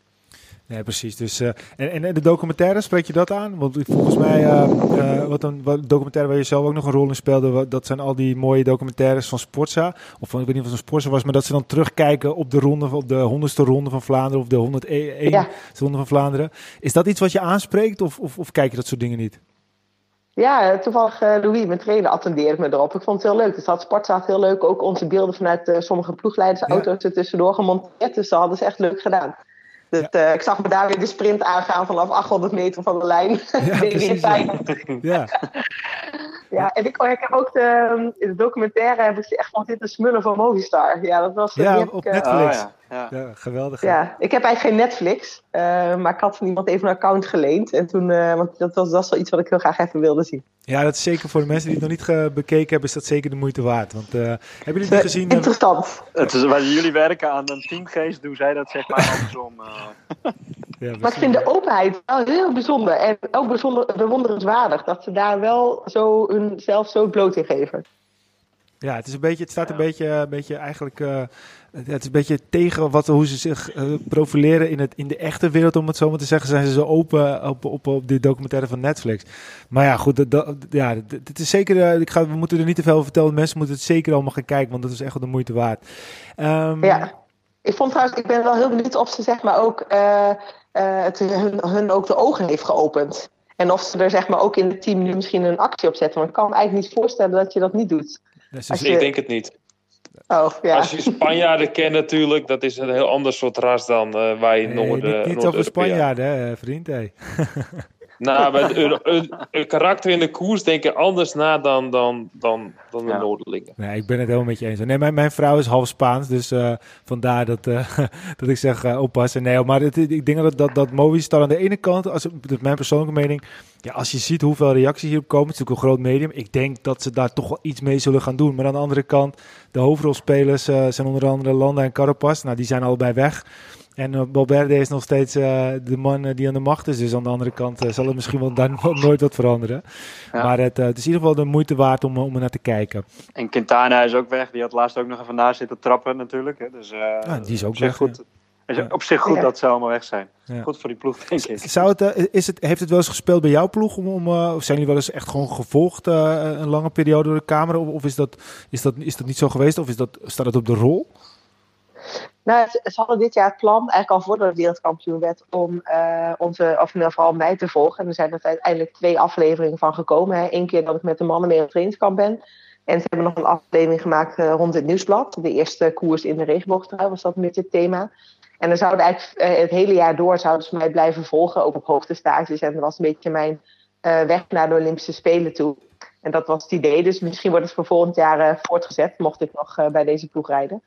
Nee, precies. Dus, uh, en, en de documentaire, spreek je dat aan? Want volgens mij, uh, wat een wat documentaire waar je zelf ook nog een rol in speelde, dat zijn al die mooie documentaires van Sportza. Of van, ik weet niet of het een Sportza was, maar dat ze dan terugkijken op de ronde, op de honderdste ronde van Vlaanderen of de 101 ja. ronde van Vlaanderen. Is dat iets wat je aanspreekt of, of, of kijk je dat soort dingen niet? Ja, toevallig uh, Louis, mijn trainer, attendeerde me erop. Ik vond het heel leuk. Dus had Sportzaad heel leuk. Ook onze beelden vanuit uh, sommige ploegleidersauto's ja. er tussendoor gemonteerd. Dus dat hadden ze echt leuk gedaan. Ja. uh, ik zag me daar weer de sprint aangaan vanaf 800 meter van de lijn. Ja, precies, ja. ja, en ik, ik heb ook de, de documentaire heb ik echt van zitten smullen van Movistar. Ja, dat was... Ja, heb op ik, Netflix. Oh, ja. Ja. geweldig. Ja, ik heb eigenlijk geen Netflix, uh, maar ik had van iemand even een account geleend. En toen, uh, want dat was, dat was wel iets wat ik heel graag even wilde zien. Ja, dat is zeker voor de mensen die het nog niet bekeken hebben, is dat zeker de moeite waard. Want uh, hebben jullie het gezien? Interessant. Het is, waar jullie werken aan een teamgeest, doen zij dat zeg maar andersom. ja, maar ik vind de openheid wel heel bijzonder. En ook bijzonder bewonderenswaardig dat ze daar wel zo hunzelf zo bloot in geven. Ja, het, is een beetje, het staat een beetje, een beetje eigenlijk. Uh, het is een beetje tegen wat, hoe ze zich uh, profileren in, het, in de echte wereld, om het zo maar te zeggen. Zijn ze zo open op, op, op die documentaire van Netflix. Maar ja, goed. Dat, dat, ja, het is zeker. Uh, ik ga, we moeten er niet te veel over vertellen. Mensen moeten het zeker allemaal gaan kijken, want dat is echt wel de moeite waard. Um, ja, ik vond trouwens, ik ben wel heel benieuwd of ze zeg maar ook. het hun, hun ook de ogen heeft geopend. En of ze er zeg maar ook in het team nu misschien een actie op zetten. Maar ik kan me eigenlijk niet voorstellen dat je dat niet doet. Dus je... Ik denk het niet. Oh, ja. Als je Spanjaarden kent natuurlijk, dat is een heel ander soort ras dan uh, wij in nee, Noorden. Niet, niet over Spanjaarden, hè, vriend. Hey. Nou, maar een karakter in de koers denken anders na dan, dan, dan, dan de ja. Noorderlingen. Nee, ik ben het helemaal met je eens. Nee, mijn, mijn vrouw is half Spaans, dus uh, vandaar dat, uh, dat ik zeg uh, oppassen. Nee, maar het, ik denk dat, dat, dat Movistar aan de ene kant, als, dat is mijn persoonlijke mening, ja, als je ziet hoeveel reacties hierop komen, het is natuurlijk een groot medium. Ik denk dat ze daar toch wel iets mee zullen gaan doen. Maar aan de andere kant, de hoofdrolspelers zijn onder andere Landa en Carapaz. Nou, die zijn allebei weg. En uh, Valverde is nog steeds uh, de man die aan de macht is. Dus aan de andere kant zal het misschien wel dan nooit wat veranderen. Ja. Maar het, het, is in ieder geval de moeite waard om, om er naar te kijken. En Quintana is ook weg. Die had laatst ook nog even naast zitten trappen natuurlijk. Hè. Dus, ja, die is ook weg. Goed. Is op zich goed ja. dat ze allemaal weg zijn. Ja. Goed voor die ploeg, denk ik. Zou het, is het, heeft het wel eens gespeeld bij jouw ploeg? Om, om, of zijn jullie wel eens echt gewoon gevolgd een lange periode door de camera? Of, of is, dat, is, dat, is dat niet zo geweest? Of is dat, staat het op de rol? Nou, ze hadden dit jaar het plan, eigenlijk al voordat het wereldkampioen werd, om uh, onze, of nou, vooral mij te volgen. En er zijn er uiteindelijk twee afleveringen van gekomen. Eén keer dat ik met de mannen mee op trainingskamp ben. En ze hebben nog een aflevering gemaakt uh, rond het nieuwsblad. De eerste koers in de regenboogtrui was dat met dit thema. En dan zouden eigenlijk eh, het hele jaar door zouden ze mij blijven volgen, ook op hoogtestages. En dat was een beetje mijn eh, weg naar de Olympische Spelen toe. En dat was het idee. Dus misschien wordt het voor volgend jaar eh, voortgezet, mocht ik nog bij deze ploeg rijden.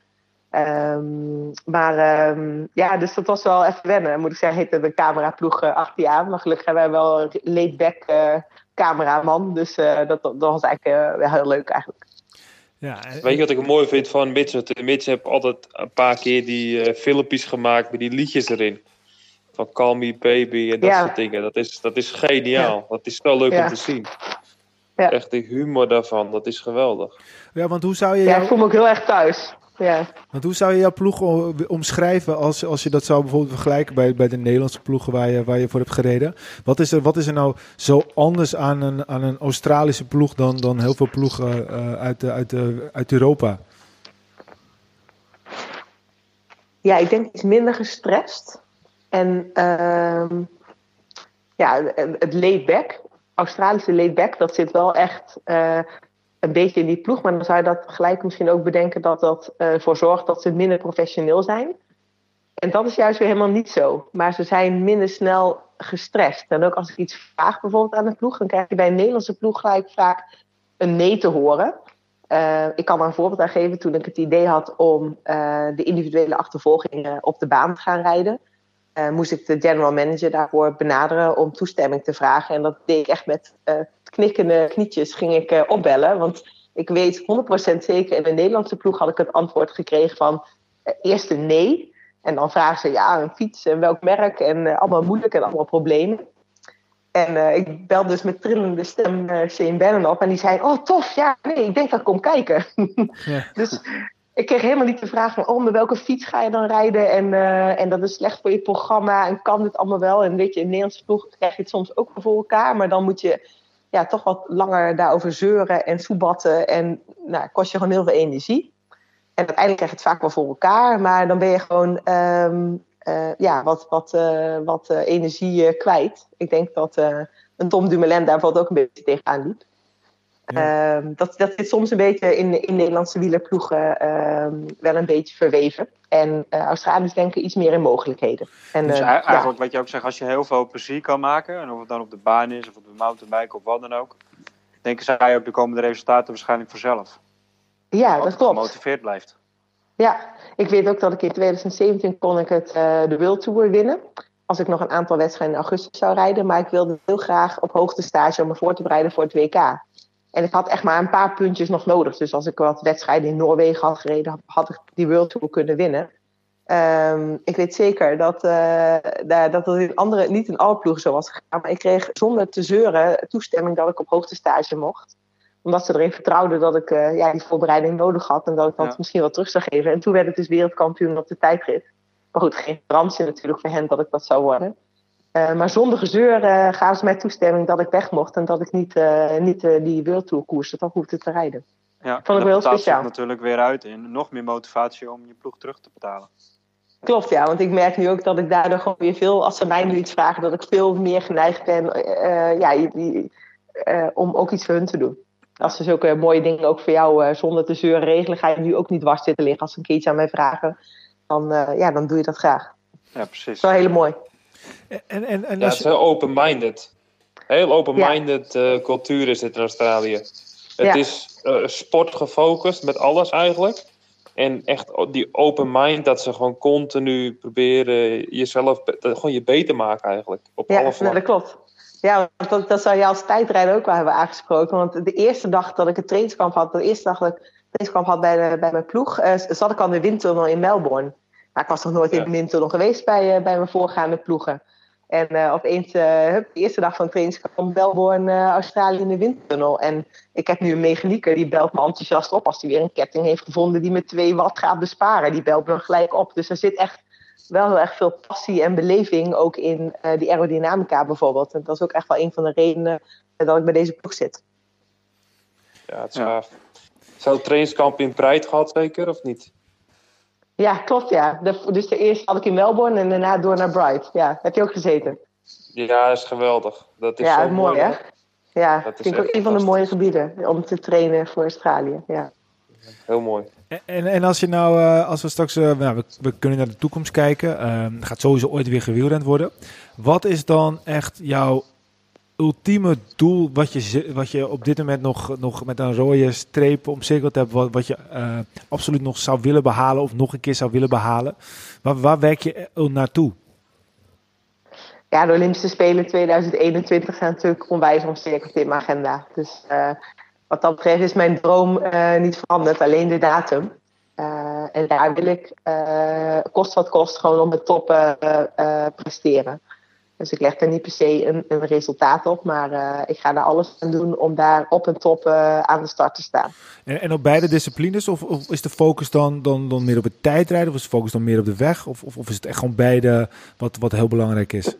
Ehm, maar ehm, ja, dus dat was wel even wennen. Moet ik zeggen, heette de cameraploeg achter jaar. Maar gelukkig hebben wij wel een laid-back cameraman. Dus dat, dat was eigenlijk wel heel leuk eigenlijk. Ja, Weet je wat ik mooi vind van Mitch? Mitch heeft altijd een paar keer die uh, filmpjes gemaakt met die liedjes erin. Van Call Me Baby en dat soort dingen. Dat is, dat is geniaal. Dat is zo leuk om te zien. Echt de humor daarvan, dat is geweldig. Ja, want hoe zou je... Ja, ik voel me ook heel erg thuis. Ja. Want hoe zou je jouw ploeg omschrijven als, als je dat zou bijvoorbeeld vergelijken bij, bij de Nederlandse ploegen waar je, waar je voor hebt gereden? Wat is er, wat is er nou zo anders aan een, aan een Australische ploeg dan, dan heel veel ploegen uh, uit, uit, uit Europa? Ja, ik denk iets minder gestrest. En uh, ja, het laid-back, Australische laid-back, dat zit wel echt uh, een beetje in die ploeg. Maar dan zou je dat gelijk misschien ook bedenken dat dat ervoor uh, zorgt dat ze minder professioneel zijn. En dat is juist weer helemaal niet zo. Maar ze zijn minder snel gestrest. En ook als ik iets vraag bijvoorbeeld aan een ploeg, dan krijg je bij een Nederlandse ploeg gelijk vaak een nee te horen. Uh, ik kan er een voorbeeld aan geven toen ik het idee had om uh, de individuele achtervolging op de baan te gaan rijden. Moest ik de general manager daarvoor benaderen om toestemming te vragen. En dat deed ik echt met knikkende knietjes ging ik uh, opbellen. Want ik weet 100% zeker, in de Nederlandse ploeg had ik het antwoord gekregen van uh, eerst een nee. En dan vragen ze, ja, een fiets en welk merk en uh, allemaal moeilijk en allemaal problemen. En ik belde dus met trillende stem Shane Bannon op en die zei, oh tof, ja, nee, ik denk dat ik kom kijken. Ja. dus ik kreeg helemaal niet de vraag van, oh, met welke fiets ga je dan rijden? En, en dat is slecht voor je programma en kan dit allemaal wel? En weet je, in de Nederlandse ploeg krijg je het soms ook voor elkaar, maar dan moet je ja, toch wat langer daarover zeuren en soebatten. En nou, kost je gewoon heel veel energie. En uiteindelijk krijg je het vaak wel voor elkaar. Maar dan ben je gewoon um, uh, ja, wat, wat, uh, wat uh, energie kwijt. Ik denk dat een Tom Dumoulin daar bijvoorbeeld ook een beetje tegenaan liep. Ja. Um, dat, dat zit soms een beetje in, in Nederlandse wielerploegen um, wel een beetje verweven. En uh, Australiërs denken iets meer in mogelijkheden. En, dus uh, eigenlijk ja. wat je ook zegt, als je heel veel plezier kan maken, en of het dan op de baan is of op de mountainbike of wat dan ook, denken zij ook de komende resultaten waarschijnlijk vanzelf. Ja, dat klopt. gemotiveerd blijft. Ja, ik weet ook dat ik in 2017 kon ik het, uh, de World Tour winnen. Als ik nog een aantal wedstrijden in augustus zou rijden. Maar ik wilde heel graag op hoogte stage om me voor te bereiden voor het WK. En ik had echt maar een paar puntjes nog nodig. Dus als ik wat wedstrijden in Noorwegen had gereden, had ik die World Tour kunnen winnen. Um, ik weet zeker dat, uh, dat het in andere, niet in alle ploegen zo was gegaan. Maar ik kreeg zonder te zeuren toestemming dat ik op hoogte stage mocht. Omdat ze erin vertrouwden dat ik uh, ja, die voorbereiding nodig had. En dat ik dat ja. misschien wel terug zou geven. En toen werd ik dus wereldkampioen op de tijdrit. Maar goed, geen garantie natuurlijk voor hen dat ik dat zou worden. Uh, maar zonder gezeur uh, gaven ze mij toestemming dat ik weg mocht en dat ik niet, uh, niet die World Tour koers hoefde te rijden. Ja, Vond ik wel heel speciaal. natuurlijk weer uit in nog meer motivatie om je ploeg terug te betalen. Klopt, ja, want ik merk nu ook dat ik daardoor gewoon weer veel, als ze mij nu iets vragen, dat ik veel meer geneigd ben ja, om ook iets voor hun te doen. Als ze zulke mooie dingen ook voor jou zonder te zeuren regelen, ga je nu ook niet dwars zitten liggen als ze een keertje aan mij vragen. Dan, ja, dan doe je dat graag. Ja, precies. Dat is wel heel mooi. En, en, en ja, het is heel open-minded. Heel open-minded ja. uh, cultuur is het in Australië. Het ja. is uh, sport gefocust met alles eigenlijk. En echt die open mind, dat ze gewoon continu proberen jezelf, gewoon je beter maken eigenlijk. Op ja, alle dat klopt. Ja, dat, dat zou je als tijdrijder ook wel hebben aangesproken. Want de eerste dag dat ik het trainingskamp had, de eerste dag dat ik het trainingskamp had bij, de, bij mijn ploeg, uh, zat ik al in de windtunnel in Melbourne. Nou, ik was nog nooit ja. in de windtunnel geweest bij, uh, bij mijn voorgaande ploegen. En uh, opeens, uh, de eerste dag van het trainingskamp, Melbourne, uh, Australië in de windtunnel. En ik heb nu een mechanieker, die belt me enthousiast op als hij weer een ketting heeft gevonden die me 2 watt gaat besparen. Die belt me gelijk op. Dus er zit echt wel heel erg veel passie en beleving ook in die aerodynamica bijvoorbeeld. En dat is ook echt wel een van de redenen dat ik bij deze ploeg zit. Ja, het is gaaf. Zou het trainingskamp in Pride gehad zeker, of niet? Ja, klopt ja. De, dus de eerste had ik in Melbourne en daarna door naar Bright. Ja, heb je ook gezeten? Ja, dat is geweldig. Dat is ja, zo mooi hè? Ja, dat vind ik ook een van de mooie gebieden om te trainen voor Australië. Ja. Heel mooi. En, en als je nou, uh, als we straks, uh, nou, we, we, kunnen naar de toekomst kijken, uh, gaat sowieso ooit weer gewielrend worden. Wat is dan echt jouw ultieme doel wat je, wat je op dit moment nog, nog met een rode streep omcirkeld hebt, wat, wat je uh, absoluut nog zou willen behalen of nog een keer zou willen behalen? Waar, waar werk je naartoe? Ja, de Olympische Spelen 2021 zijn natuurlijk onwijs omcirkeld in mijn agenda. Dus uh, wat dat betreft is mijn droom niet veranderd, alleen de datum. En daar wil ik, kost wat kost, gewoon op de top presteren. Dus ik leg er niet per se een, een resultaat op, maar uh, ik ga er alles aan doen om daar op en top uh, aan de start te staan. En, en op beide disciplines? Of, of, is de focus dan, dan, dan meer op het tijdrijden? Of is de focus dan meer op de weg? Of, of, of is het echt gewoon beide wat, wat heel belangrijk is?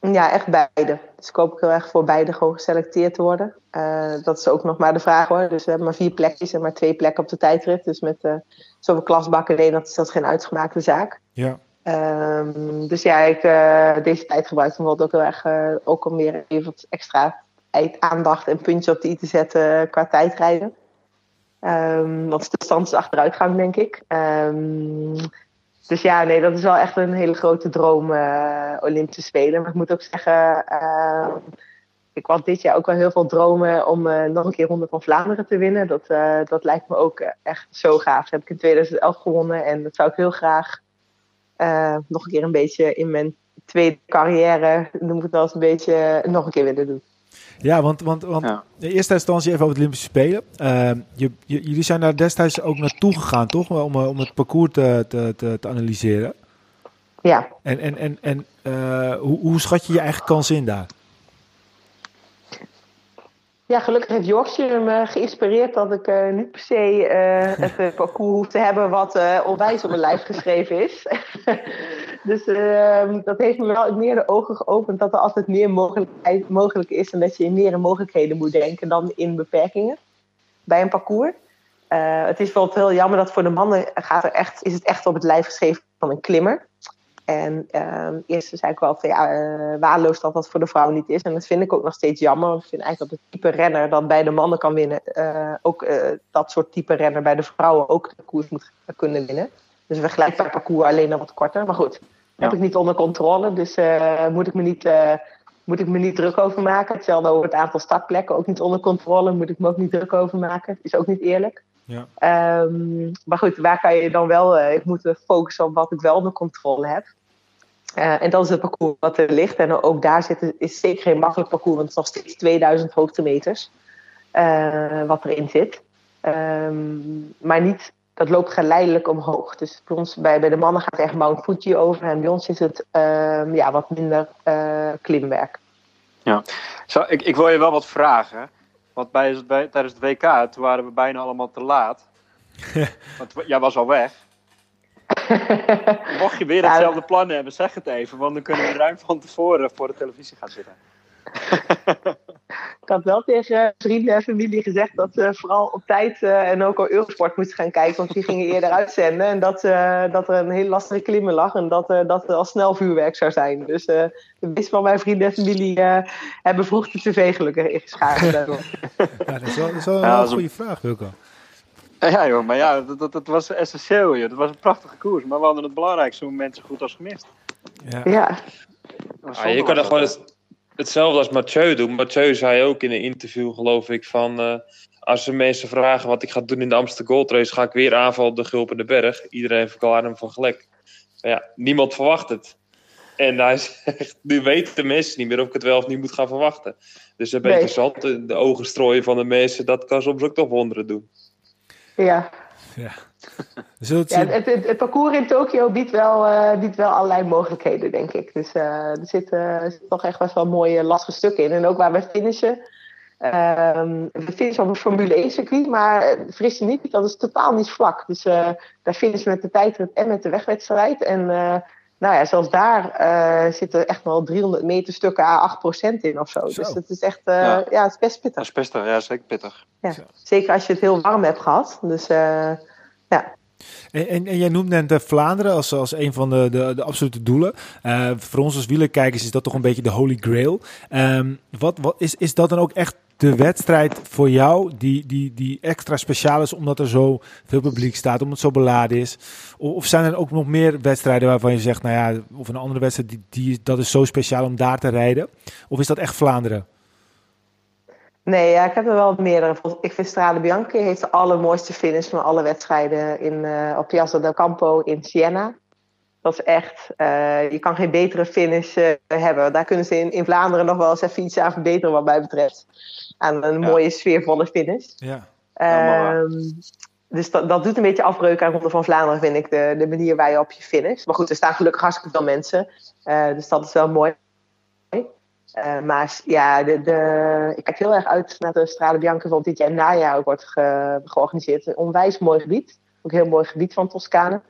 Ja, echt beide. Dus ik hoop heel erg voor beide gewoon geselecteerd te worden. Uh, dat is ook nog maar de vraag hoor. Dus we hebben maar vier plekjes en maar twee plekken op de tijdrit. Dus met zoveel klasbakken, nee, dat is dat geen uitgemaakte zaak. Ja. Um, dus ja, ik uh, deze tijd gebruik ik ook heel erg uh, ook om weer even wat extra aandacht en puntjes op de i te zetten qua tijdrijden. Um, want de stand is achteruitgang, denk ik. Um, dus ja, nee, dat is wel echt een hele grote droom, uh, Olympische Spelen. Maar ik moet ook zeggen, ik had dit jaar ook wel heel veel dromen om nog een keer Ronde van Vlaanderen te winnen. Dat, dat lijkt me ook echt zo gaaf. Dat heb ik in 2011 gewonnen en dat zou ik heel graag uh, nog een keer een beetje in mijn tweede carrière, noem ik het wel eens een beetje, nog een keer willen doen. Ja, want, want, want ja. in eerste instantie even over het Olympische Spelen. Uh, je, je, jullie zijn daar destijds ook naartoe gegaan, toch? Om, om het parcours te, te, te, te analyseren. Ja. En, en, en, en uh, hoe, hoe schat je je eigen kans in daar? Ja, gelukkig heeft Yorkshire me geïnspireerd dat ik uh, niet per se uh, het uh, parcours hoef te hebben wat onwijs op mijn lijf geschreven is. dus ehm, dat heeft me wel meer de ogen geopend dat er altijd meer mogelijk is en dat je in meer mogelijkheden moet denken dan in beperkingen bij een parcours. het is bijvoorbeeld heel jammer dat voor de mannen gaat er echt, is het echt op het lijf geschreven van een klimmer. En uh, eerst zei ik wel van ja, uh, waardeloos dat dat voor de vrouw niet is. En dat vind ik ook nog steeds jammer. Ik vind eigenlijk dat het type renner dat bij de mannen kan winnen, uh, ook uh, dat soort type renner bij de vrouwen ook de koers moet kunnen winnen. Dus een vergelijkbaar parcours, alleen dan wat korter. Maar goed, ja. heb ik niet onder controle. Dus moet, ik me niet, moet ik me niet druk over maken. Hetzelfde over het aantal startplekken, ook niet onder controle. Moet ik me ook niet druk over maken. Is ook niet eerlijk. Ja. Um, maar goed, waar kan je dan wel, ik moet focussen op wat ik wel onder controle heb. Uh, en dat is het parcours wat er ligt. En ook daar zit, is zeker geen makkelijk parcours, want het is nog steeds 2000 hoogtemeters uh, wat erin zit. Um, maar niet, dat loopt geleidelijk omhoog. Dus bij, ons, bij, bij de mannen gaat het echt Mount Fuji over en bij ons is het um, ja, wat minder uh, klimwerk. Ja, Zo, ik, ik wil je wel wat vragen. Want bij, bij, tijdens het WK, toen waren we bijna allemaal te laat. want jij was al weg. Mocht je weer hetzelfde plan hebben, zeg het even, want dan kunnen we ruim van tevoren voor de televisie gaan zitten. ik had wel tegen vrienden en familie gezegd dat ze vooral op tijd uh, en ook al Eurosport moesten gaan kijken, want die gingen eerder uitzenden. En dat, uh, dat er een heel lastige klimmen lag en dat, uh, dat er al snel vuurwerk zou zijn. Dus de meeste van mijn vrienden en familie hebben vroeg de tv gelukkig ingeschakeld. ja, dat is wel, dat is wel ja, een goede vraag, Wilco. Ja joh, maar ja, dat, dat, dat was essentieel joh. Dat was een prachtige koers, maar we hadden het belangrijkste moment zo goed als gemist. Ja. ja. Ah, je kan er gewoon het, hetzelfde als Mathieu doen. Mathieu zei ook in een interview, geloof ik, van... Uh, als ze mensen vragen wat ik ga doen in de Amsterdam Gold Race... ga ik weer aanvallen op de Gulpende Berg. Iedereen verklaart hem van gelijk. Maar ja, niemand verwacht het. En hij zegt, nu weten de mensen niet meer of ik het wel of niet moet gaan verwachten. Dus een beetje nee. zand in de ogen strooien van de mensen... dat kan soms ook toch wonderen doen. Ja. Ja. ja het, het, het, parcours in Tokio biedt wel, uh, biedt wel allerlei mogelijkheden, denk ik. Dus uh, er zitten uh, zit toch echt best wel mooie lastige stukken in. En ook waar we finishen. Um, we finishen op een Formule 1 circuit, maar fris je niet, dat is totaal niet vlak. Dus daar finishen we met de tijdrit en met de wegwedstrijd. En nou ja, zelfs daar uh, zitten echt wel 300 meter stukken à 8% in of zo. zo. Dus het is echt, uh, ja. ja. het is best pittig. Dat is best, ja, zeker pittig. Ja. Zeker als je het heel warm hebt gehad. Dus uh, ja. En, en, en, jij noemt net Vlaanderen als, als een van de, de, de absolute doelen. voor ons als wielerkijkers is dat toch een beetje de holy grail. Um, wat, wat, is, is dat dan ook echt de wedstrijd voor jou die, die, die extra speciaal is omdat er zo veel publiek staat, omdat het zo beladen is? Of, zijn er ook nog meer wedstrijden waarvan je zegt, nou ja, of een andere wedstrijd, die, die, dat is zo speciaal om daar te rijden? Of is dat echt Vlaanderen? Nee, ja, ik heb er wel meerdere. Ik vind Strade Bianchi heeft de allermooiste finish van alle wedstrijden in, uh, op Piazza del Campo in Siena. Dat is echt, uh, je kan geen betere finish uh, hebben. Daar kunnen ze in, in Vlaanderen nog wel eens even iets aan verbeteren wat mij betreft. Aan een mooie sfeervolle finish. Ja. Um, dus dat, dat doet een beetje afbreuk aan Ronde van Vlaanderen, vind ik, de, de manier waar je op je finish. Maar goed, er staan gelukkig hartstikke veel mensen. Uh, dus dat is wel mooi. Uh, maar ja, de, de, ik kijk heel erg uit naar de Strade Bianca van dit jaar najaar ook wordt ge, georganiseerd. Een onwijs mooi gebied. Ook een heel mooi gebied van Toscane.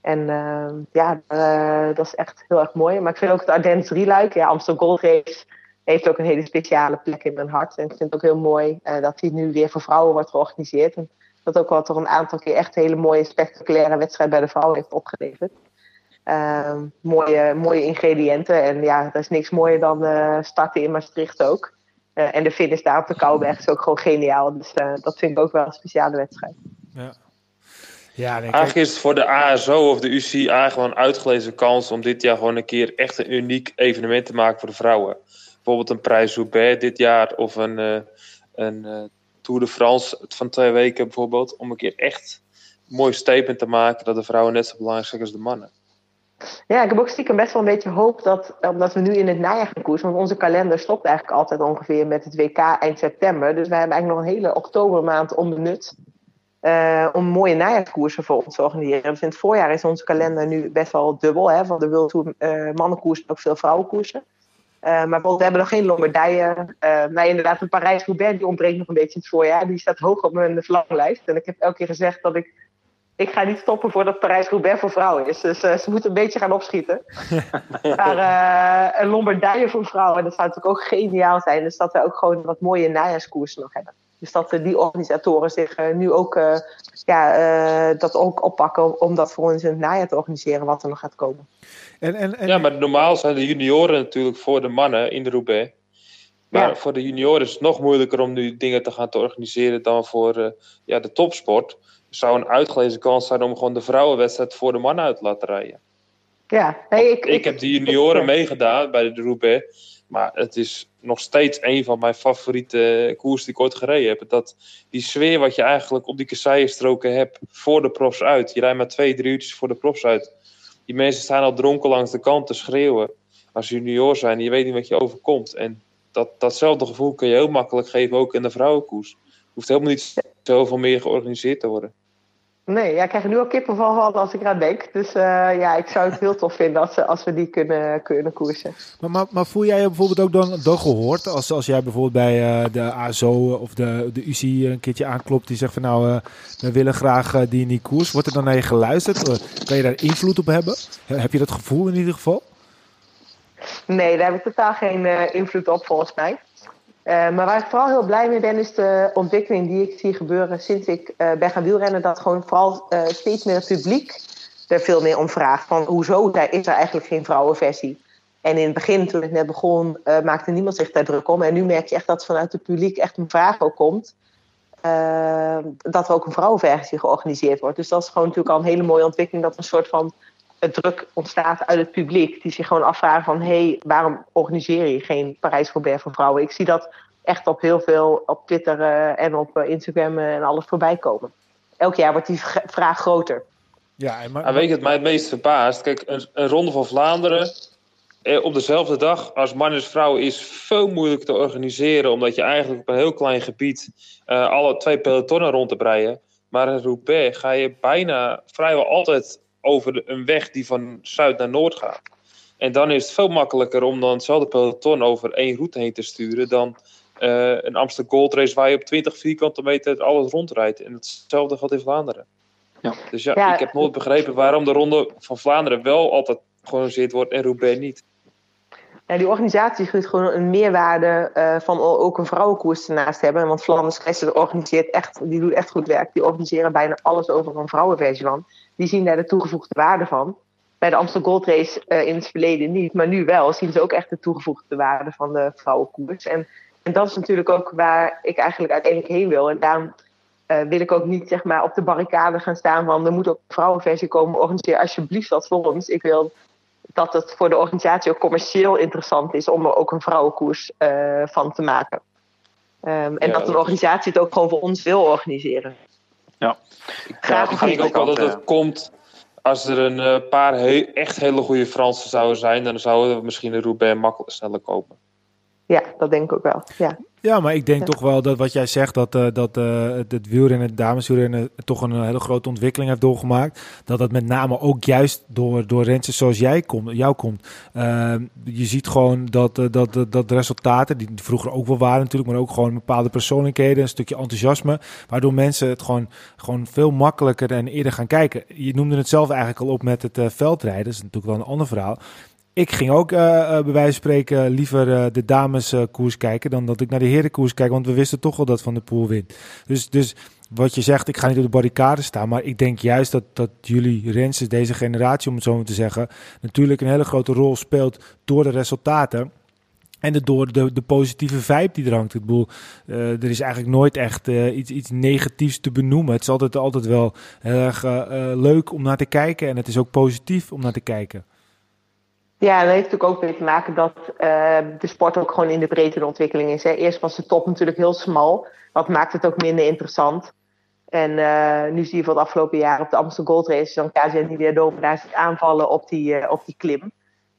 En uh, ja, uh, dat is echt heel erg mooi. Maar ik vind ook het Ardennes drieluik. Ja, Amsterdam Gold Race heeft ook een hele speciale plek in mijn hart. En ik vind het ook heel mooi dat die nu weer voor vrouwen wordt georganiseerd. En dat ook wel toch een aantal keer echt hele mooie spectaculaire wedstrijden bij de vrouwen heeft opgeleverd. Uh, mooie, mooie ingrediënten. En ja, er is niks mooier dan uh, starten in Maastricht ook. Uh, en de finish daar op de Kouwberg is ook gewoon geniaal. Dus uh, dat vind ik ook wel een speciale wedstrijd. Ja. Ja, nee, eigenlijk is het voor de ASO of de UCI gewoon een uitgelezen kans om dit jaar gewoon een keer echt een uniek evenement te maken voor de vrouwen. Bijvoorbeeld een prijs Roubaix dit jaar of een, een Tour de France van twee weken bijvoorbeeld. Om een keer echt mooi statement te maken dat de vrouwen net zo belangrijk zijn als de mannen. Ja, ik heb ook stiekem best wel een beetje hoop dat, omdat we nu in het najaar gaan koersen, want onze kalender stopt eigenlijk altijd ongeveer met het WK eind september. Dus wij hebben eigenlijk nog een hele oktobermaand onbenut uh, om mooie najaarskoersen voor ons te organiseren. Dus in het voorjaar is onze kalender nu best wel dubbel, hè, van de World Tour uh, mannenkoers en ook veel vrouwenkoersen. Uh, maar bijvoorbeeld, we hebben nog geen Lombardije. Uh, nou, inderdaad, de Parijs-Roubaix, die ontbreekt nog een beetje in het voorjaar. Die staat hoog op mijn verlanglijst. En ik heb elke keer gezegd dat ik ik ga niet stoppen voordat Parijs-Roubaix voor vrouwen is. Dus uh, ze moeten een beetje gaan opschieten. maar een Lombardije voor vrouwen, dat zou natuurlijk ook geniaal zijn. Dus dat we ook gewoon wat mooie najaarskoersen nog hebben. Dus dat die organisatoren zich uh, nu ook, ja, dat ook oppakken om dat voor ons in het najaar te organiseren, wat er nog gaat komen. En, en, en... Ja, maar normaal zijn de junioren natuurlijk voor de mannen in de Roubaix. Maar ja. voor de junioren is het nog moeilijker om nu dingen te gaan te organiseren dan voor ja, de topsport zou een uitgelezen kans zijn om gewoon de vrouwenwedstrijd voor de mannen uit te laten rijden. Ja, nee, ik, ik, ik, heb de junioren ik, meegedaan bij de Roubaix. Maar het is nog steeds een van mijn favoriete koers die ik ooit gereden heb. Dat, die sfeer wat je eigenlijk op die kasseienstroken hebt voor de profs uit. Je rijdt maar twee, drie uurtjes voor de profs uit. Die mensen staan al dronken langs de kant te schreeuwen. Als junior zijn, je weet niet wat je overkomt. En dat, datzelfde gevoel kun je heel makkelijk geven ook in de vrouwenkoers. Hoeft helemaal niet zoveel meer georganiseerd te worden. Nee, ja, ik krijg er nu al kippenval van als ik eraan denk. Dus uh, ja, ik zou het heel tof vinden als, als we die kunnen, kunnen koersen. Maar, maar, maar voel jij je bijvoorbeeld ook dan, dan gehoord als, als jij bijvoorbeeld bij uh, de ASO of de, de UCI een keertje aanklopt die zegt van nou, uh, we willen graag die in die koers. Wordt er dan naar je geluisterd? kan je daar invloed op hebben? Heb je dat gevoel in ieder geval? Nee, daar heb ik totaal geen invloed op volgens mij. Uh, maar waar ik vooral heel blij mee ben, is de ontwikkeling die ik zie gebeuren sinds ik uh, ben gaan wielrennen. Dat gewoon vooral uh, steeds meer het publiek er veel meer om vraagt. Van hoezo is er eigenlijk geen vrouwenversie? En in het begin, toen ik net begon, maakte niemand zich daar druk om. En nu merk je echt dat vanuit het publiek echt een vraag ook komt. dat er ook een vrouwenversie georganiseerd wordt. Dus dat is gewoon natuurlijk al een hele mooie ontwikkeling. Dat een soort van druk ontstaat uit het publiek. Die zich gewoon afvragen van... hé, hey, waarom organiseer je geen Parijs-Roubaix voor vrouwen? Ik zie dat echt op heel veel... op Twitter uh, en op uh, Instagram uh, en alles voorbij komen. Elk jaar wordt die vraag groter. Ja, en maar... Nou, weet je het mij het meest verbaast? Kijk, een, een Ronde van Vlaanderen... Eh, op dezelfde dag als man en vrouw is veel moeilijker te organiseren... omdat je eigenlijk op een heel klein gebied... alle twee pelotonnen rond te breien... Maar in Roubaix ga je bijna vrijwel altijd over een weg die van zuid naar noord gaat. En dan is het veel makkelijker om dan hetzelfde peloton over één route heen te sturen dan uh, een Amsterdam Gold Race waar je op 20 vierkante meter alles rondrijdt. En hetzelfde geldt in Vlaanderen. Ja. Dus ja, ja, ik heb nooit begrepen waarom de Ronde van Vlaanderen wel altijd georganiseerd wordt en Roubaix niet. Ja, die organisatie geeft gewoon een meerwaarde uh, van ook een vrouwenkoers ernaast hebben. Want Flanders organiseert echt, die doet echt goed werk. Die organiseren bijna alles over een vrouwenversie van die zien daar de toegevoegde waarde van. Bij de Amsterdam Gold Race uh, in het verleden niet, maar nu wel zien ze ook echt de toegevoegde waarde van de vrouwenkoers. En en dat is natuurlijk ook waar ik eigenlijk uiteindelijk heen wil. En daarom uh, wil ik ook niet zeg maar, op de barricade gaan staan van er moet ook een vrouwenversie komen. Organiseer alsjeblieft dat voor ons. Ik wil dat het voor de organisatie ook commercieel interessant is om er ook een vrouwenkoers uh, van te maken. Um, en ja, dat een organisatie het ook gewoon voor ons wil organiseren. Ja, graag. ik denk ook wel dat het komt als er een uh, paar he echt hele goede Fransen zouden zijn, dan zouden we misschien een Roubaix makkelijk sneller kopen. Ja, dat denk ik ook wel. Ja. Ja, maar ik denk toch wel dat wat jij zegt, dat, uh, dat uh, het wielrennen, het dameswielrennen, toch een hele grote ontwikkeling heeft doorgemaakt. Dat dat met name ook juist door, door zoals jij komt, jou komt. Uh, je ziet gewoon dat, dat, dat, dat de resultaten, die vroeger ook wel waren natuurlijk, maar ook gewoon bepaalde persoonlijkheden, een stukje enthousiasme, waardoor mensen het gewoon, gewoon veel makkelijker en eerder gaan kijken. Je noemde het zelf eigenlijk al op met het veldrijden, dat is natuurlijk wel een ander verhaal ik ging ook uh, bij wijze van spreken liever uh, de dameskoers kijken dan dat ik naar de herenkoers kijk. Want we wisten toch wel dat Van de Poel wint. Dus, dus wat je zegt, ik ga niet op de barricade staan. Maar ik denk juist dat, dat jullie rensters, deze generatie om het zo maar te zeggen, natuurlijk een hele grote rol speelt door de resultaten. En door de, de positieve vibe die er hangt. Ik bedoel, er is eigenlijk nooit echt iets, iets negatiefs te benoemen. Het is altijd, altijd wel heel erg leuk om naar te kijken. En het is ook positief om naar te kijken. Ja, dat heeft natuurlijk ook mee te maken dat uh, de sport ook gewoon in de breedte ontwikkeling is. Eerst was de top natuurlijk heel smal. Wat maakt het ook minder interessant. En uh, nu zie je voor het afgelopen jaar op de Amsterdam Gold Race... dan KZN weer Dome daar zit aanvallen op die, uh, op die klim.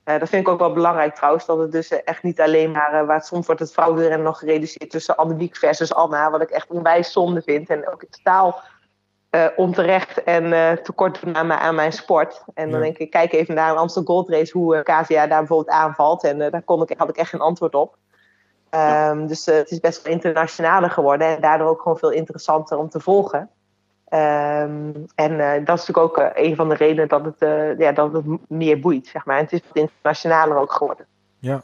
dat vind ik ook wel belangrijk trouwens. Dat het dus echt niet alleen maar... waar soms wordt het vrouwenrennen nog gereduceerd tussen Annemiek versus Anna. Wat ik echt onwijs zonde vind. En ook totaal uh, onterecht en uh, tekort doen aan, aan, mijn sport. En dan denk ik, kijk even naar een Amsterdam Gold Race, hoe uh, daar bijvoorbeeld aanvalt. En daar kon ik, had ik echt geen antwoord op. Um, dus het is best wel internationaler geworden en daardoor ook gewoon veel interessanter om te volgen. Um, en dat is natuurlijk ook een van de redenen dat het, ja, dat het meer boeit, zeg maar. En het is wat internationaler ook geworden. Ja,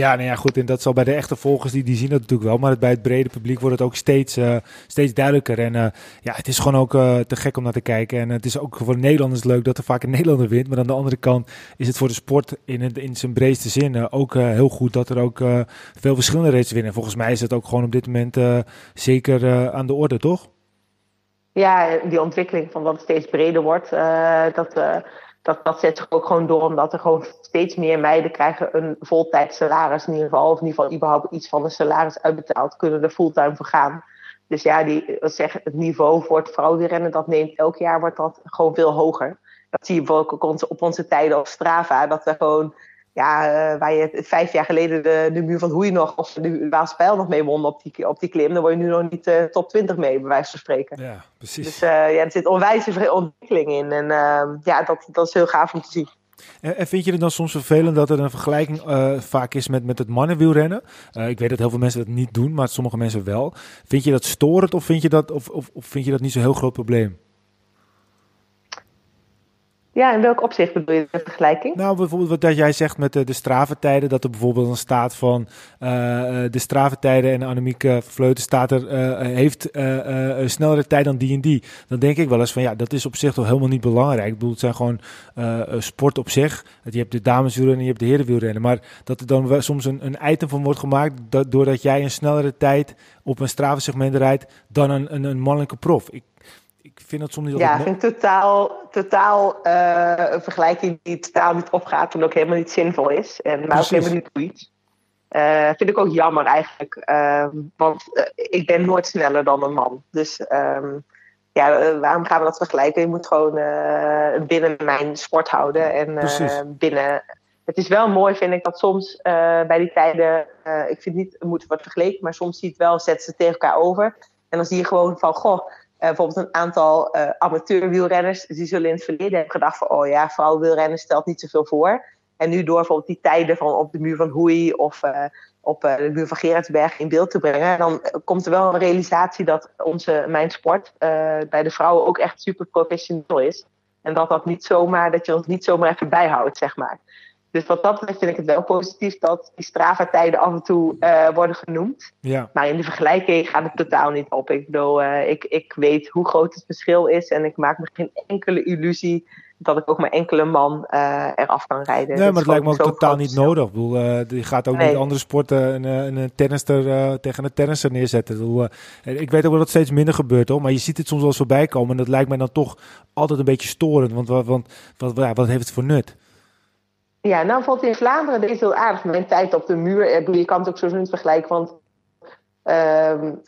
ja, nou ja, goed. En dat zal bij de echte volgers, die, die zien dat natuurlijk wel. Maar bij het brede publiek wordt het ook steeds, uh, steeds duidelijker. En uh, ja, het is gewoon ook uh, te gek om naar te kijken. En het is ook voor Nederlanders leuk dat er vaak een Nederlander wint. Maar aan de andere kant is het voor de sport in, in zijn breedste zin ook heel goed dat er ook veel verschillende races winnen. Volgens mij is het ook gewoon op dit moment zeker aan de orde, toch? Ja, die ontwikkeling van dat het steeds breder wordt, dat dat, dat zet zich ook gewoon door omdat er gewoon steeds meer meiden krijgen een voltijds salaris in ieder geval. Of in ieder geval überhaupt iets van een salaris uitbetaald, kunnen er fulltime voor gaan. Dus ja, die, zeg, het niveau voor het vrouwenrennen, dat neemt elk jaar wordt dat gewoon veel hoger. Dat zie je bijvoorbeeld ook op onze, op onze tijden op Strava, dat we gewoon ja, uh, waar je vijf jaar geleden de, de muur van Hoei nog of de Waaspeil nog mee won op die, op die klim, dan word je nu nog niet uh, top 20 mee, bij wijze van spreken. Ja, precies. Dus uh, ja, er zit onwijze ontwikkeling in en ehm, ja, dat, dat is heel gaaf om te zien. En vind je het dan soms vervelend dat er een vergelijking uh, vaak is met, met het mannenwielrennen? Uh, ik weet dat heel veel mensen dat niet doen, maar sommige mensen wel. Vind je dat storend of vind je dat, of, of, of vind je dat niet zo'n heel groot probleem? Ja, in welk opzicht bedoel je de vergelijking? Nou, bijvoorbeeld wat jij zegt met de, de straventijden, dat er bijvoorbeeld een staat van uh, de straventijden en Annemiek Vleuten staat er, heeft een snellere tijd dan die en die. Dan denk ik wel eens van ja, dat is op zich toch helemaal niet belangrijk. Ik bedoel, het zijn gewoon sport op zich. Je hebt de dameswielrennen en je hebt de herenwielrennen. Maar dat er dan soms een, een item van wordt gemaakt dat, doordat jij een snellere tijd op een stravensegment rijdt dan een, een, een mannelijke prof. Ik vind dat soms niet Ja, ik vind totaal, totaal uh, een vergelijking die totaal niet opgaat en ook helemaal niet zinvol is. En, maar ook helemaal niet boeit. Uh, vind ik ook jammer eigenlijk. Uh, want uh, ik ben nooit sneller dan een man. Dus um, ja, waarom gaan we dat vergelijken? Je moet gewoon binnen mijn sport houden. En binnen. Het is wel mooi, vind ik, dat soms bij die tijden. ik vind niet, het moet worden vergeleken, maar soms zie je het wel, zetten ze tegen elkaar over. En dan zie je gewoon van, goh, bijvoorbeeld een aantal uh, amateurwielrenners, die zullen in het verleden hebben gedacht van, oh ja, vrouwenwielrennen stelt niet zoveel voor. En nu door bijvoorbeeld die tijden van op de muur van Hoei of uh, op de muur van Gerardsberg in beeld te brengen, dan komt er wel een realisatie dat onze, mijn sport bij de vrouwen ook echt super professioneel is. En dat dat niet zomaar, dat je ons niet zomaar even bijhoudt, zeg maar. Dus wat dat betreft vind ik het wel positief dat die Strava-tijden af en toe uh, worden genoemd. Ja. Maar in de vergelijking gaat het totaal niet op. Ik bedoel, uh, ik, ik weet hoe groot het verschil is en ik maak me geen enkele illusie dat ik ook maar enkele man uh, eraf kan rijden. Nee, maar het lijkt me ook totaal niet nodig. Ik bedoel, je gaat ook niet andere sporten een, een, een tennister tegen een tennister neerzetten. Ik, bedoel, ik weet ook dat het steeds minder gebeurt, hoor. Maar je ziet het soms wel voorbij komen. En dat lijkt mij dan toch altijd een beetje storend. Want, want, wat, ja, wat heeft het voor nut? Ja, nou valt in Vlaanderen deze heel aardig. Mijn tijd op de muur, je kan het ook zo niet vergelijken. Want uh,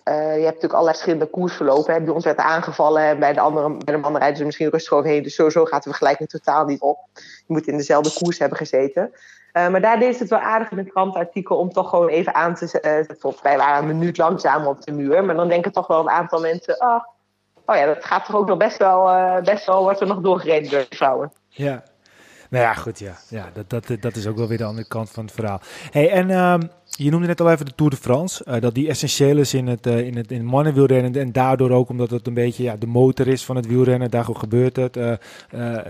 je hebt natuurlijk allerlei verschillende koersverlopen. Hè. Bij ons werd aangevallen en bij de andere, bij de mannen rijden ze misschien rustig overheen. Dus sowieso gaat de vergelijking totaal niet op. Je moet in dezelfde koers hebben gezeten. Uh, maar daar deed het wel aardig in een krantartikel om toch gewoon even aan te zetten. Wij waren een minuut langzamer op de muur. Maar dan denken toch wel een aantal mensen... Oh, oh ja, dat gaat toch ook nog best wel... Best wel wordt er nog doorgereden door de vrouwen. Ja, nou ja, goed, ja. ja dat, dat, dat is ook wel weer de andere kant van het verhaal. Hey, en uh, je noemde net al even de Tour de France. Uh, dat die essentieel is in het, uh, in het, in mannenwielrennen. En daardoor ook omdat het een beetje ja, de motor is van het wielrennen. Daar gebeurt het. Uh,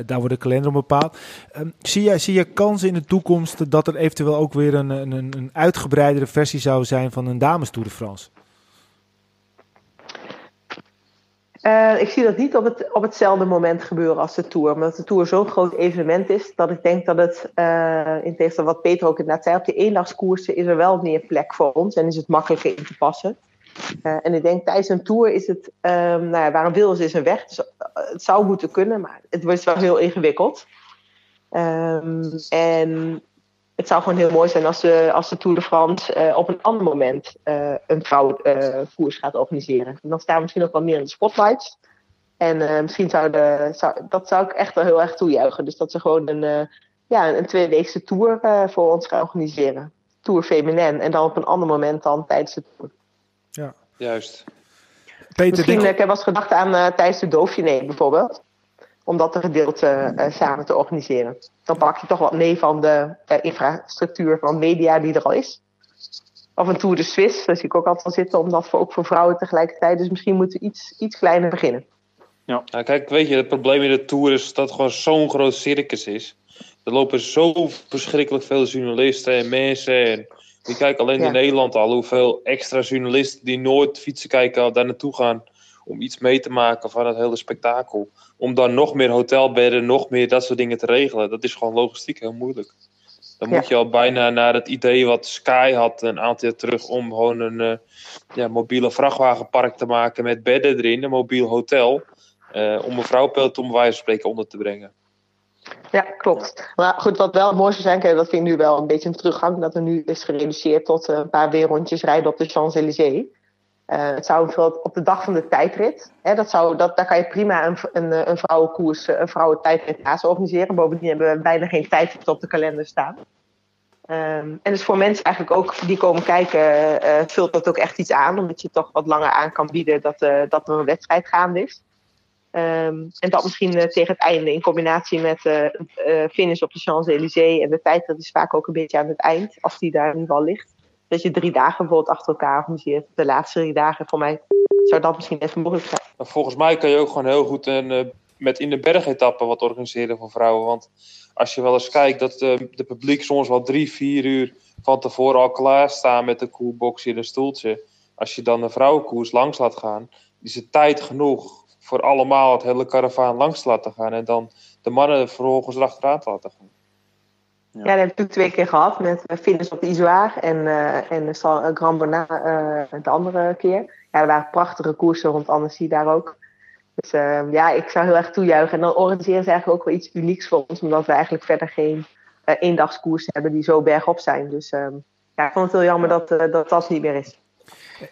daar wordt de kalender op bepaald. Um, zie, je, zie je kansen in de toekomst dat er eventueel ook weer een, een, een uitgebreidere versie zou zijn van een dames Tour de France? Uh, ik zie dat niet op, het, op hetzelfde moment gebeuren als de Tour. Omdat de Tour zo'n groot evenement is, dat ik denk dat het, uh, in tegenstelling wat Peter ook inderdaad zei, op de eendagskoersen is er wel meer plek voor ons en is het makkelijker in te passen. Uh, en ik denk tijdens een Tour is het, um, nou ja, waar een wil is, een weg. Dus het zou moeten kunnen, maar het wordt wel heel ingewikkeld. Um, en het zou gewoon heel mooi zijn als de, als de Tour de France uh, op een ander moment uh, een vrouwenkoers uh, gaat organiseren. En dan staan we misschien ook wel meer in de spotlights. En misschien zou, de, zou dat zou ik echt wel heel erg toejuichen. Dus dat ze gewoon een, ja, een tweeweekse tour voor ons gaan organiseren. Tour feminin. En dan op een ander moment dan tijdens de tour. Ja, juist. Peter, misschien, denk... ik heb wel eens gedacht aan tijdens de Dauphiné bijvoorbeeld om dat gedeelte uh, samen te organiseren. Dan pak je toch wat mee van de uh, infrastructuur van media die er al is. Of een Tour de Suisse, daar zie ik ook altijd van zitten, omdat voor, ook voor vrouwen tegelijkertijd. Dus misschien moeten we iets, iets kleiner beginnen. Ja. ja, kijk, weet je, het probleem in de Tour is dat het gewoon zo'n groot circus is. Er lopen zo verschrikkelijk veel journalisten en mensen. En je kijkt alleen ja. in Nederland al hoeveel extra journalisten die nooit fietsen kijken daar naartoe gaan om iets mee te maken van het hele spektakel. Om dan nog meer hotelbedden, nog meer dat soort dingen te regelen. Dat is gewoon logistiek heel moeilijk. Dan moet je al bijna naar het idee wat Sky had een aantal jaar terug om gewoon een uh, ja, mobiele vrachtwagenpark te maken met bedden erin, een mobiel hotel. Uh, om een vrouwpeloton bij wijze van spreken onder te brengen. Ja, klopt. Maar goed, wat wel mooi zou zijn, dat vind ik nu wel een beetje een teruggang, dat er nu is gereduceerd tot een paar weerrondjes rijden op de Champs-Élysées. Uh, het zou bijvoorbeeld op de dag van de tijdrit, hè, dat zou, dat, daar kan je prima een, een, een vrouwenkoers, een vrouwentijdrit naast organiseren. Bovendien hebben we bijna geen tijdrit op de kalender staan. Um, en dus voor mensen eigenlijk ook die komen kijken, uh, vult dat ook echt iets aan, omdat je toch wat langer aan kan bieden dat, uh, dat er een wedstrijd gaande is. Um, en dat misschien tegen het einde in combinatie met finish op de Champs-Élysées en de tijdrit is vaak ook een beetje aan het eind, als die daar ieder geval ligt dat je drie dagen bijvoorbeeld achter elkaar organiseert. De laatste drie dagen, voor mij zou dat misschien even mogelijk zijn. Volgens mij kan je ook gewoon heel goed een, uh, met in de bergetappen wat organiseren voor vrouwen. Want als je wel eens kijkt dat de, de publiek soms wel drie, vier uur van tevoren al klaar staan met een koelbox in een stoeltje. Als je dan een vrouwenkoers langs laat gaan, is het tijd genoeg voor allemaal het hele karavaan langs te laten gaan. En dan de mannen vervolgens erachteraan te laten gaan. Ja. ja, dat heb ik natuurlijk twee keer gehad met finish op de Izoar en, uh, en de Grand Bernard uh, de andere keer. Ja, er waren prachtige koersen rond Annecy daar ook. Dus uh, ja, ik zou heel erg toejuichen. En dan organiseren ze eigenlijk ook wel iets unieks voor ons, omdat we eigenlijk verder geen uh, eendagskoers hebben die zo bergop zijn. Dus ehm, ja, ik vond het heel jammer dat, dat dat niet meer is.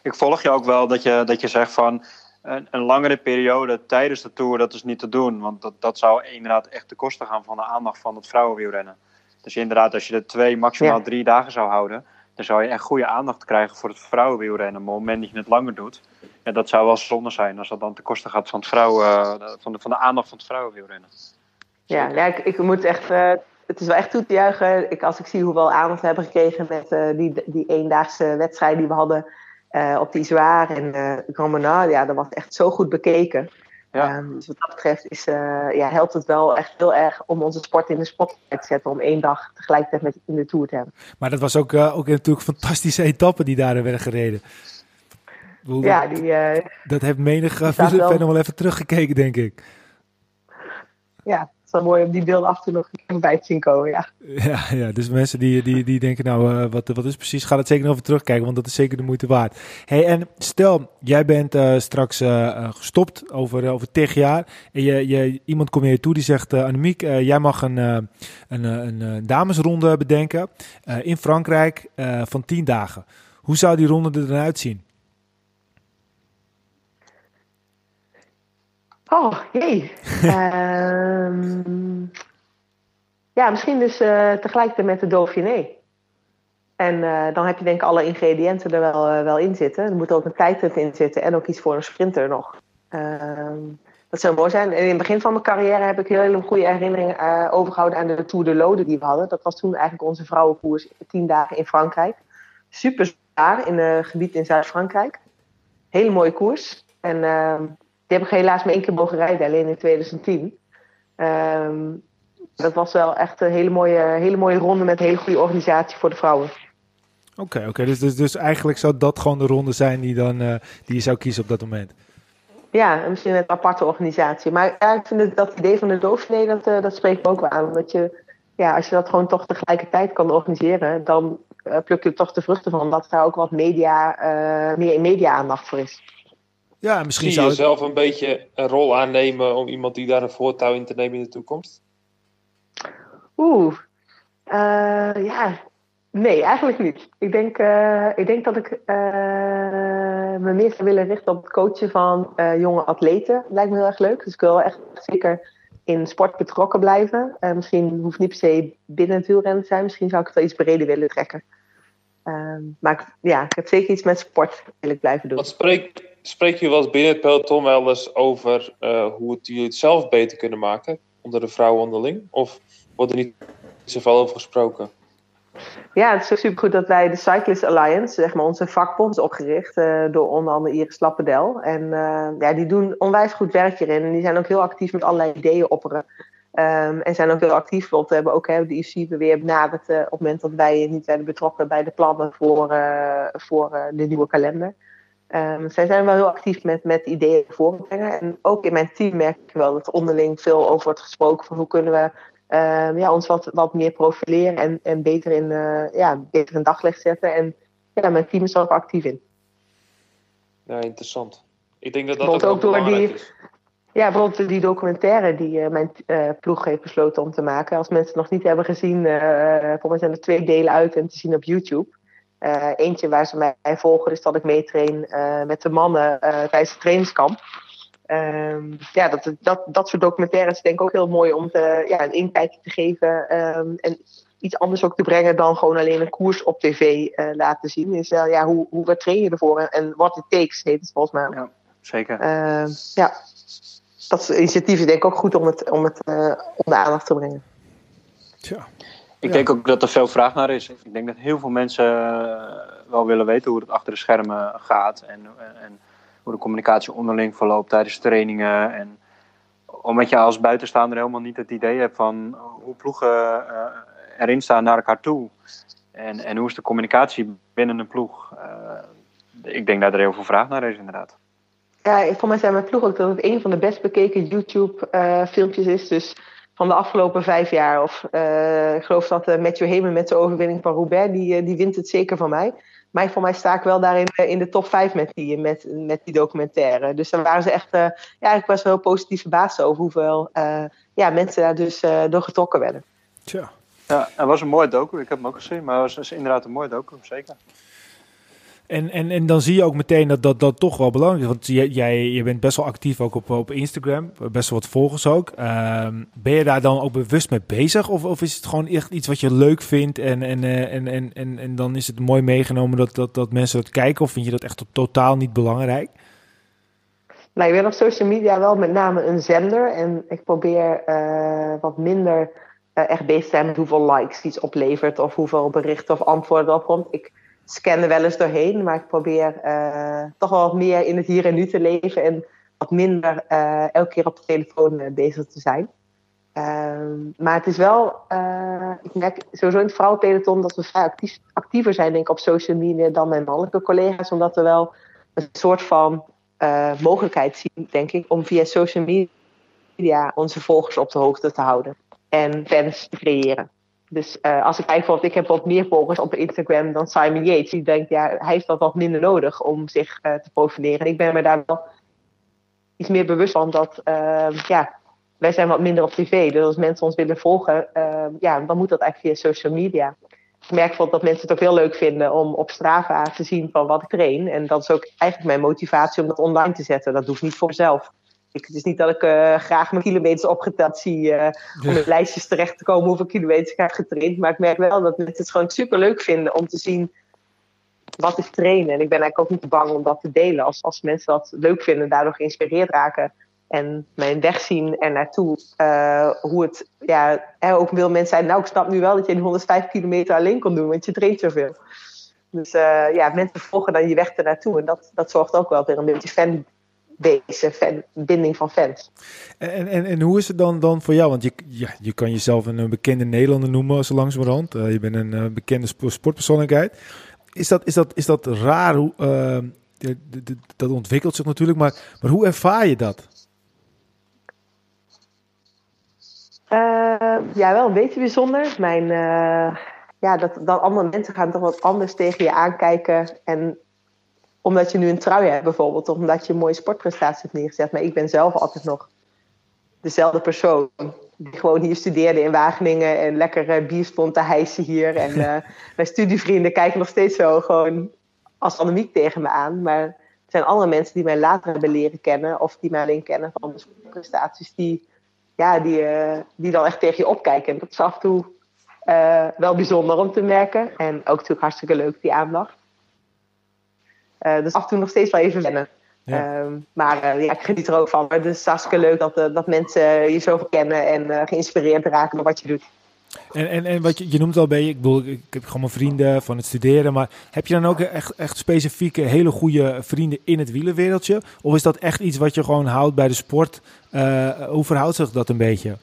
Ik volg je ook wel dat je, dat je zegt van een, een, langere periode tijdens de Tour, dat is niet te doen. Want dat, dat zou inderdaad echt de kosten gaan van de aandacht van het vrouwenwielrennen. Dus inderdaad, als je er twee, maximaal ja. drie dagen zou houden, dan zou je echt goede aandacht krijgen voor het vrouwenwielrennen. Maar op het moment dat je het langer doet, ja, dat zou wel zonde zijn als dat dan ten koste gaat van, het vrouwen, van, de, van de aandacht van het vrouwenwielrennen. Ja, ja ik, ik moet echt, uh, het is wel echt toe te juichen. Ik, als ik zie hoeveel aandacht we hebben gekregen met uh, die, die eendaagse wedstrijd die we hadden uh, op die zwaar en uh, Grand ja, dat was echt zo goed bekeken. Ja. Um, dus wat dat betreft is, uh, ja, helpt het wel echt heel erg om onze sport in de spotlight te zetten. Om één dag tegelijkertijd met in de Tour te hebben. Maar dat was ook, uh, ook natuurlijk fantastische etappen die daar werden gereden. Bedoel, ja, die, uh, dat heeft menig fan wel even teruggekeken, denk ik. Ja, wel mooi om die beelden af en toe nog bij te zien komen, ja. Ja, ja dus mensen die, die, die denken, nou, uh, wat, wat is precies, ga het zeker nog even terugkijken, want dat is zeker de moeite waard. Hey, en stel, jij bent uh, straks uh, gestopt over, over tig jaar en je, je, iemand komt naar je toe die zegt, Annemiek, jij mag een, een, een, een, damesronde bedenken in Frankrijk van tien dagen. Hoe zou die ronde er dan uitzien? Oh, jee. um, ja, misschien dus uh, tegelijkertijd met de Dauphiné. En uh, dan heb je denk ik alle ingrediënten er wel, uh, wel in zitten. Er moet ook een tijdrit in zitten en ook iets voor een sprinter nog. Um, dat zou mooi zijn. En in het begin van mijn carrière heb ik heel hele goede herinneringen overgehouden aan de Tour de Lode die we hadden. Dat was toen eigenlijk onze vrouwenkoers, tien dagen in Frankrijk. Super zwaar in een gebied in Zuid-Frankrijk. Hele mooie koers. En ehm, die heb ik helaas maar één keer mogen rijden, alleen in 2010. Um, dat was wel echt een hele mooie, hele mooie ronde met een hele goede organisatie voor de vrouwen. Oké, okay, oké. Okay. Dus, dus, dus eigenlijk zou dat gewoon de ronde zijn die, dan, uh, die je zou kiezen op dat moment? Ja, misschien een aparte organisatie. Maar ja, ik vind het, dat idee van de Dauphiné, dat, uh, dat spreekt me ook wel aan. Dat je, ja, als je dat gewoon toch tegelijkertijd kan organiseren, dan uh, pluk je toch de vruchten van. Dat daar ook wat media, meer media-aandacht voor is. Ja, misschien Zie je zou zelf een beetje een rol aannemen om iemand die daar een voortouw in te nemen in de toekomst? Oeh, uh, ja, nee, eigenlijk niet. Ik denk, uh, ik denk dat ik uh, me meer zou willen richten op het coachen van jonge atleten. Lijkt me heel erg leuk. Dus ik wil echt zeker in sport betrokken blijven. misschien hoeft niet per se binnen het wielrennen te zijn. Misschien zou ik het wel iets breder willen trekken. Ehm, maar ik, ja, ik heb zeker iets met sport wil ik blijven doen. Wat spreekt spreek je wel eens binnen het peloton wel eens over uh, hoe het jullie het zelf beter kunnen maken onder de vrouwen onderling? Of wordt er niet zoveel over gesproken? Ja, het is ook supergoed dat wij de Cyclist Alliance, zeg maar onze vakbond, is opgericht uh, door onder andere Iris Lappendel. En uh, ja, die doen onwijs goed werk hierin. En die zijn ook heel actief met allerlei ideeën opperen. Um, en zijn ook heel actief. Bijvoorbeeld we hebben ook hè, de IC weer benaderd op het moment dat wij niet werden betrokken bij de plannen voor, voor de nieuwe kalender. Um, zij zijn wel heel actief met, met ideeën voorbrengen. En ook in mijn team merk ik wel dat onderling veel over wordt gesproken van hoe kunnen we um, ja, ons wat, wat meer profileren en, en beter, in, uh, ja, beter in daglicht zetten. En ja, mijn team is er ook actief in. Ja, interessant. Ik denk dat dat ook, ook door die, is. Ja, bijvoorbeeld die documentaire die uh, mijn uh, ploeg heeft besloten om te maken. Als mensen het nog niet hebben gezien, voor mij zijn er twee delen uit en te zien op YouTube. Uh, eentje waar ze mij volgen is dat ik meetrain uh, met de mannen uh, tijdens het trainingskamp. Um, ja, dat, dat, dat soort documentaires denk ik ook heel mooi om te, ja, een inkijkje te geven. Um, en iets anders ook te brengen dan gewoon alleen een koers op tv laten zien. Is ja, hoe, hoe wat train je ervoor en what it takes heet het volgens mij. Ja, zeker. Ehm, ja, dat initiatief is denk ik ook goed om het, om het om de aandacht te brengen. Tja. Ik ja. denk ook dat er veel vraag naar is. Ik denk dat heel veel mensen wel willen weten hoe het achter de schermen gaat. En, en hoe de communicatie onderling verloopt tijdens trainingen. En omdat je als buitenstaander helemaal niet het idee hebt van hoe ploegen uh, erin staan naar elkaar toe. En, en hoe is de communicatie binnen een ploeg. Uh, ik denk dat er heel veel vraag naar is inderdaad. Ja, voor mij zijn mijn ploeg ook dat het een van de best bekeken YouTube filmpjes is. Dus van de afgelopen vijf jaar. Of uh, ik geloof dat uh, Matthew Hemen met de overwinning van Roubaix, die, uh, die wint het zeker van mij. Maar voor mij sta ik wel daarin in de top vijf met die, met, met die documentaire. Dus daar waren ze echt, ja, ik was wel positief verbaasd over hoeveel ja, mensen daar dus door getrokken werden. Tja. Ja, het was een mooi docu. Ik heb hem ook gezien, maar het was inderdaad een mooi docu, zeker. En, en, en dan zie je ook meteen dat dat, dat toch wel belangrijk is. Want jij, je bent best wel actief ook op, op Instagram. Best wel wat volgers ook. Um, ben je daar dan ook bewust mee bezig? Of, of is het gewoon echt iets wat je leuk vindt? En, en, en, en, en, en dan is het mooi meegenomen dat, dat, dat mensen dat kijken? Of vind je dat echt totaal niet belangrijk? Nou, ik ben op social media wel met name een zender. En ik probeer uh, wat minder uh, echt bezig te zijn met hoeveel likes iets oplevert. Of hoeveel berichten of antwoorden erop komt. Ik scan er wel eens doorheen, maar ik probeer uh, toch wel wat meer in het hier en nu te leven en wat minder uh, elke keer op de telefoon uh, bezig te zijn. Ehm, maar het is wel, ik merk sowieso in het vrouwenpeloton dat we vrij actiever zijn denk ik, op social media dan mijn mannelijke collega's, omdat we wel een soort van mogelijkheid zien, denk ik, om via social media onze volgers op de hoogte te houden en fans te creëren. Dus uh, als ik kijk bijvoorbeeld, ik heb wat meer volgers op Instagram dan Simon Yates. Die denkt, ja, hij heeft dat wat minder nodig om zich uh, te profileren. Ik ben me daar wel iets meer bewust van dat, uh, ja, wij zijn wat minder op tv. Dus als mensen ons willen volgen, ja, dan moet dat eigenlijk via social media. Ik merk bijvoorbeeld dat mensen het ook heel leuk vinden om op Strava te zien van wat ik train. En dat is ook eigenlijk mijn motivatie om dat online te zetten. Dat doe ik niet voor mezelf. Ik, het is niet dat ik uh, graag mijn kilometers opgeteld zie uh, om in lijstjes terecht te komen hoeveel kilometers ik heb getraind. Maar ik merk wel dat mensen het gewoon super leuk vinden om te zien wat is trainen. En ik ben eigenlijk ook niet bang om dat te delen. Als, als mensen dat leuk vinden, daardoor geïnspireerd raken en mijn weg zien er naartoe. Uh, hoe het, ja, ook veel mensen zijn, nou ik snap nu wel dat je die 105 kilometer alleen kon doen, want je traint zoveel. Dus ja, mensen volgen dan je weg ernaartoe. En dat, dat zorgt ook wel weer een beetje fan deze fan, binding van fans. En, en, en hoe is het dan, dan voor jou? Want je, ja, je kan jezelf een bekende Nederlander noemen, zo langzamerhand. Uh, je bent een uh, bekende sportpersoonlijkheid. Is dat, is dat, is dat raar? Hoe, uh, dat ontwikkelt zich natuurlijk, maar, maar hoe ervaar je dat? ja, wel een beetje bijzonder. Mijn, ja, dat, dat andere mensen gaan toch wat anders tegen je aankijken. En omdat je nu een trui hebt bijvoorbeeld, of omdat je een mooie sportprestatie hebt neergezet. Maar ik ben zelf altijd nog dezelfde persoon. Die gewoon hier studeerde in Wageningen en lekker uh, bier stond te hijsen hier. En uh, mijn studievrienden kijken nog steeds zo gewoon als anemiek tegen me aan. Maar er zijn andere mensen die mij later hebben leren kennen, of die mij alleen kennen van de sportprestaties, die, ja, die, uh, die dan echt tegen je opkijken. En dat is af en toe wel bijzonder om te merken. En ook natuurlijk hartstikke leuk, die aandacht. Uh, dus af en toe nog steeds wel even wennen. Ja. Uh, maar uh, ja, ik geniet er ook van. Het is hartstikke leuk dat, uh, dat mensen je zoveel kennen en geïnspireerd raken door wat je doet. En, en, en wat je, je noemt al bij je, ik bedoel, ik heb gewoon mijn vrienden van het studeren, maar heb je dan ook echt, echt specifieke, hele goede vrienden in het wielenwereldje? Of is dat echt iets wat je gewoon houdt bij de sport? hoe verhoudt zich dat een beetje?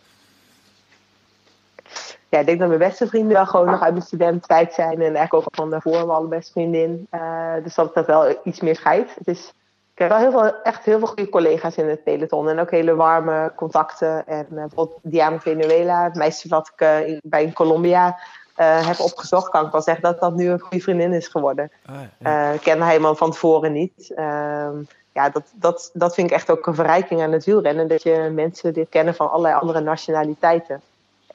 Ja, ik denk dat mijn beste vrienden wel gewoon nog uit mijn studententijd zijn. En eigenlijk ook van daarvoor mijn allerbeste vriendin. Uh, dus dat dat wel iets meer scheidt. Het is, ik heb wel heel veel, echt heel veel goede collega's in het peloton. En ook hele warme contacten. En uh, bijvoorbeeld Diana Venezuela, het meisje wat ik uh, bij in Colombia heb opgezocht. Kan ik wel zeggen dat dat nu een goede vriendin is geworden. Ah, ja. ik kende helemaal van tevoren niet. Ehm, ja, dat, dat, dat vind ik echt ook een verrijking aan het wielrennen. Dat je mensen dit kennen van allerlei andere nationaliteiten.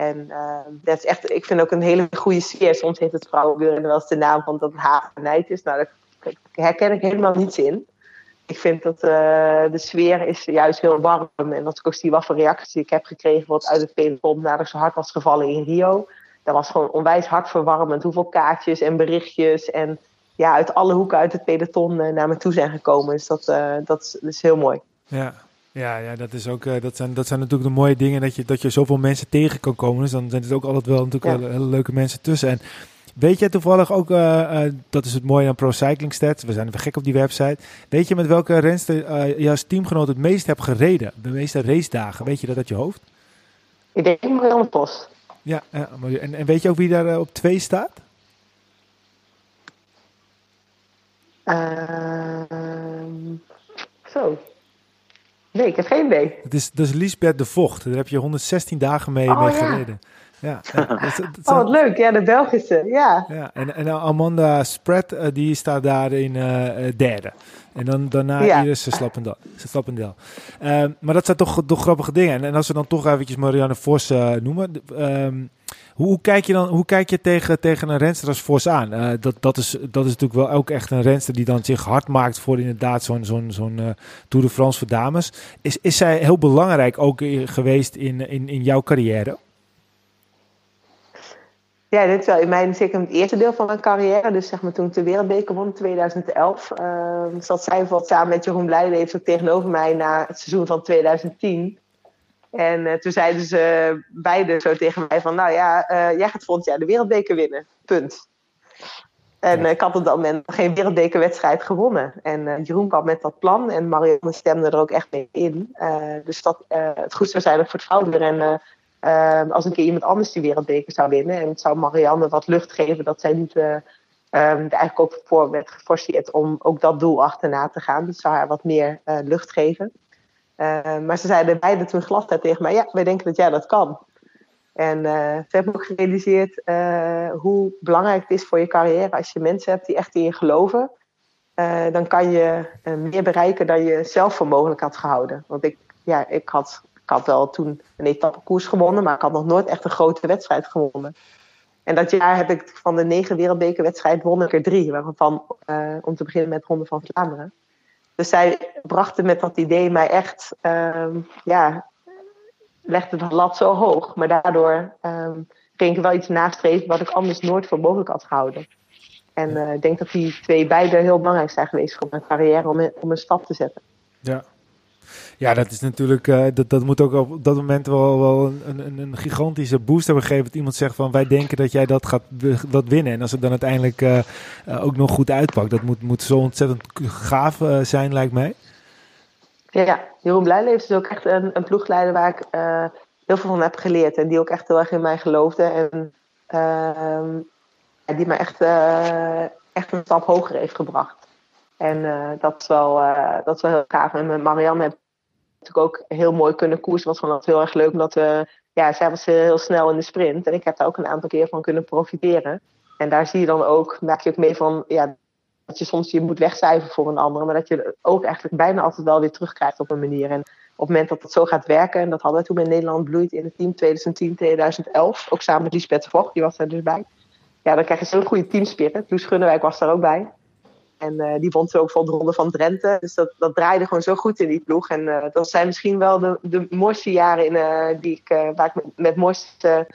En uh, dat is echt, ik vind ook een hele goede sfeer. Soms heet het vrouwenwielrennen wel eens de naam van dat het is. Nou, daar herken ik helemaal niets in. Ik vind dat uh, de sfeer is juist heel warm. En als ik ook zie wat voor reacties ik heb gekregen wat uit het peloton nadat ik zo hard was gevallen in Rio. Dat was gewoon onwijs hartverwarmend. Hoeveel kaartjes en berichtjes en ja, uit alle hoeken uit het peloton uh, naar me toe zijn gekomen. Dus dat, dat, is, dat is heel mooi. Ja, ja, ja dat, is ook, uh, dat, zijn, dat zijn natuurlijk de mooie dingen dat je, dat je zoveel mensen tegen kan komen. Dus dan zijn er ook altijd wel natuurlijk ja. hele, leuke mensen tussen. En weet je toevallig ook, uh, uh, dat is het mooie aan Pro Cycling Stats, we zijn even gek op die website. Weet je met welke renster je als teamgenoot het meest hebt gereden? De meeste racedagen, weet je dat uit je hoofd? Ik denk Marianne Post. Ja, en, en weet je ook wie daar op twee staat? Ehm, zo, Nee, ik heb geen idee. Het is, dat is Lisbeth de Vocht. Daar heb je 116 dagen mee, oh, mee ja. gereden. Ja, dat, dat, dat oh, wat leuk. Ja, de Belgische. Ja. ja en, en Amanda Spread, uh, die staat daar in uh, derde. En dan, daarna ja. Iris Slappendel. Slappendel. Uh, maar dat zijn toch, toch grappige dingen. En, en als we dan toch eventjes Marianne Vos noemen. Um, hoe, kijk je dan hoe kijk je tegen, tegen een renster als Vos aan? Uh, dat, dat, is, dat is natuurlijk wel ook echt een renster die dan zich hard maakt voor inderdaad zo'n zo'n uh, Tour de France voor dames. Is, is zij heel belangrijk ook geweest in, in, in jouw carrière? Ja, dit is wel in mijn, zeker het eerste deel van mijn carrière. Dus zeg maar toen ik de Wereldbeker won in 2011. Uh, zat zij bijvoorbeeld samen met Jeroen Blijleven tegenover mij na het seizoen van 2010. En uh, toen zeiden ze beide zo tegen mij van... Nou ja, uh, jij gaat volgend jaar de Wereldbeker winnen. Punt. En uh, ik had op dat moment geen wereldbekerwedstrijd gewonnen. En Jeroen kwam met dat plan en Marianne stemde er ook echt mee in. dus dat het goed zou zijn voor het vrouwenrennen Uh, als een keer iemand anders die wereldbeker zou winnen. En het zou Marianne wat lucht geven dat zij niet uh, um, er eigenlijk ook voor werd geforceerd om ook dat doel achterna te gaan. Dat zou haar wat meer uh, lucht geven. Eh, maar ze zeiden beide toen gladheid tegen mij: Ja, wij denken dat jij dat kan. En uh, ze hebben ook gerealiseerd hoe belangrijk het is voor je carrière als je mensen hebt die echt in je geloven. dan kan je meer bereiken dan je zelf voor mogelijk had gehouden. Want ik, ja, ik, had, ik had wel toen een etappekoers gewonnen, maar ik had nog nooit echt een grote wedstrijd gewonnen. En dat jaar heb ik van de negen wereldbekerwedstrijden won ik er drie. Waarvan, om te beginnen met Ronde van Vlaanderen. Dus zij brachten met dat idee mij echt, um, ja, legde de lat zo hoog. Maar daardoor um, ging ik wel iets nastreven wat ik anders nooit voor mogelijk had gehouden. En uh, ik denk dat die twee beide heel belangrijk zijn geweest voor mijn carrière om, om een stap te zetten. Ja, ja, dat is natuurlijk, uh, dat, dat moet ook op dat moment wel, wel een, een, een, gigantische boost hebben gegeven. Dat iemand zegt van wij denken dat jij dat gaat dat winnen. En als het dan uiteindelijk uh, uh, ook nog goed uitpakt, dat moet, moet zo ontzettend gaaf zijn, lijkt mij. Ja, Jeroen Blijleven is ook echt een, een ploegleider waar ik heel veel van heb geleerd. En die ook echt heel erg in mij geloofde. En ehm, die mij echt, echt een stap hoger heeft gebracht. En dat, is wel, dat is wel heel gaaf. En met Marianne heb natuurlijk ook heel mooi kunnen koersen. was gewoon heel erg leuk, omdat ja, zij was heel snel in de sprint. En ik heb daar ook een aantal keer van kunnen profiteren. En daar zie je dan ook, maak je ook mee van, ja, dat je soms je moet wegcijferen voor een ander. Maar dat je ook eigenlijk bijna altijd wel weer terugkrijgt op een manier. En op het moment dat het zo gaat werken, en dat hadden we toen in Nederland bloeit in het team 2010, 2011. Ook samen met Lisbeth Vocht, die was daar dus bij. Ja, dan krijg je zo'n goede teamspirit. Loes Gunnewijk was daar ook bij. En uh, die won ook van de ronde van Drenthe. Dus dat, dat draaide gewoon zo goed in die ploeg. En uh, dat zijn misschien wel de, de mooiste jaren in, uh, die ik, waar ik met, met mooiste,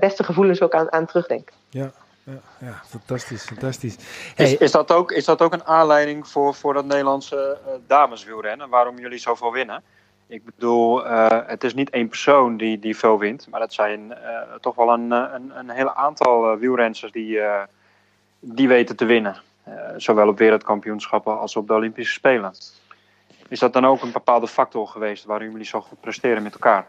beste gevoelens ook aan, aan terugdenk. Ja, ja, ja, fantastisch, fantastisch. Hey. Is, is, dat ook, is dat ook een aanleiding voor, voor dat Nederlandse uh, dameswielrennen? Waarom jullie zoveel winnen? Ik bedoel, uh, het is niet één persoon die, die veel wint. Maar dat zijn uh, toch wel een, een, een hele aantal wielrenners die, die weten te winnen. Eh, zowel op wereldkampioenschappen als op de Olympische Spelen. Is dat dan ook een bepaalde factor geweest waarom jullie zo goed presteren met elkaar?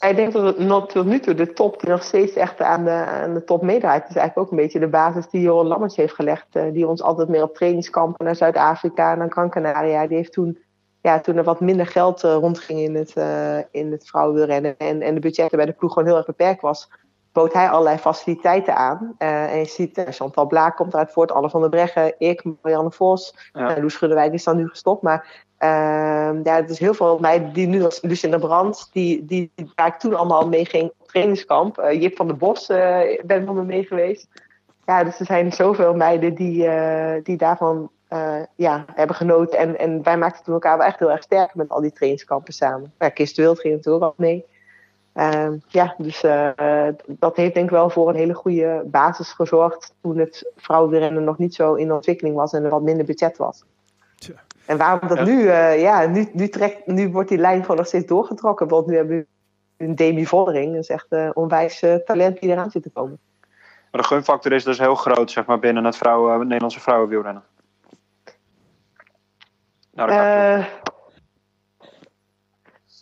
Ik denk dat het tot nu toe de top die nog steeds echt aan de, aan de top meedraait. is eigenlijk ook een beetje de basis die Joran Lammers heeft gelegd. Uh, die ons altijd meer op trainingskampen naar Zuid-Afrika, naar Gran Canaria. Die heeft toen, ja, toen er wat minder geld uh, rondging in het, in het vrouwenwielrennen. En, en de budgetten bij de ploeg gewoon heel erg beperkt was bood hij allerlei faciliteiten aan. Uh, en je ziet, uh, Chantal Blaak komt eruit voort, Alle van der Breggen, ik, Marianne Vos, ja. uh, Loes is dan nu gestopt. Maar ehm, ja, het is heel veel meiden die nu als Lucinda Brand, die, die, die, waar ik toen allemaal mee ging op trainingskamp. Jip van der Bos ben van me mee geweest. Ja, dus er zijn zoveel meiden die, die daarvan ja, hebben genoten. En, en wij maakten toen elkaar wel echt heel erg sterk met al die trainingskampen samen. Ja, Kist Wild ging natuurlijk ook mee. Uh, ja, dus uh, dat heeft denk ik wel voor een hele goede basis gezorgd toen het vrouwenrennen nog niet zo in ontwikkeling was en er wat minder budget was. Tja. En waarom dat ja. nu, uh, ja, nu, nu, trekt, nu wordt die lijn gewoon nog steeds doorgetrokken. Want nu hebben we een Demi Vollering, dat is echt een onwijs talent die eraan zit te komen. Maar de gunfactor is dus heel groot, zeg maar, binnen het vrouwen, Nederlandse vrouwenwielrennen. Nou, dat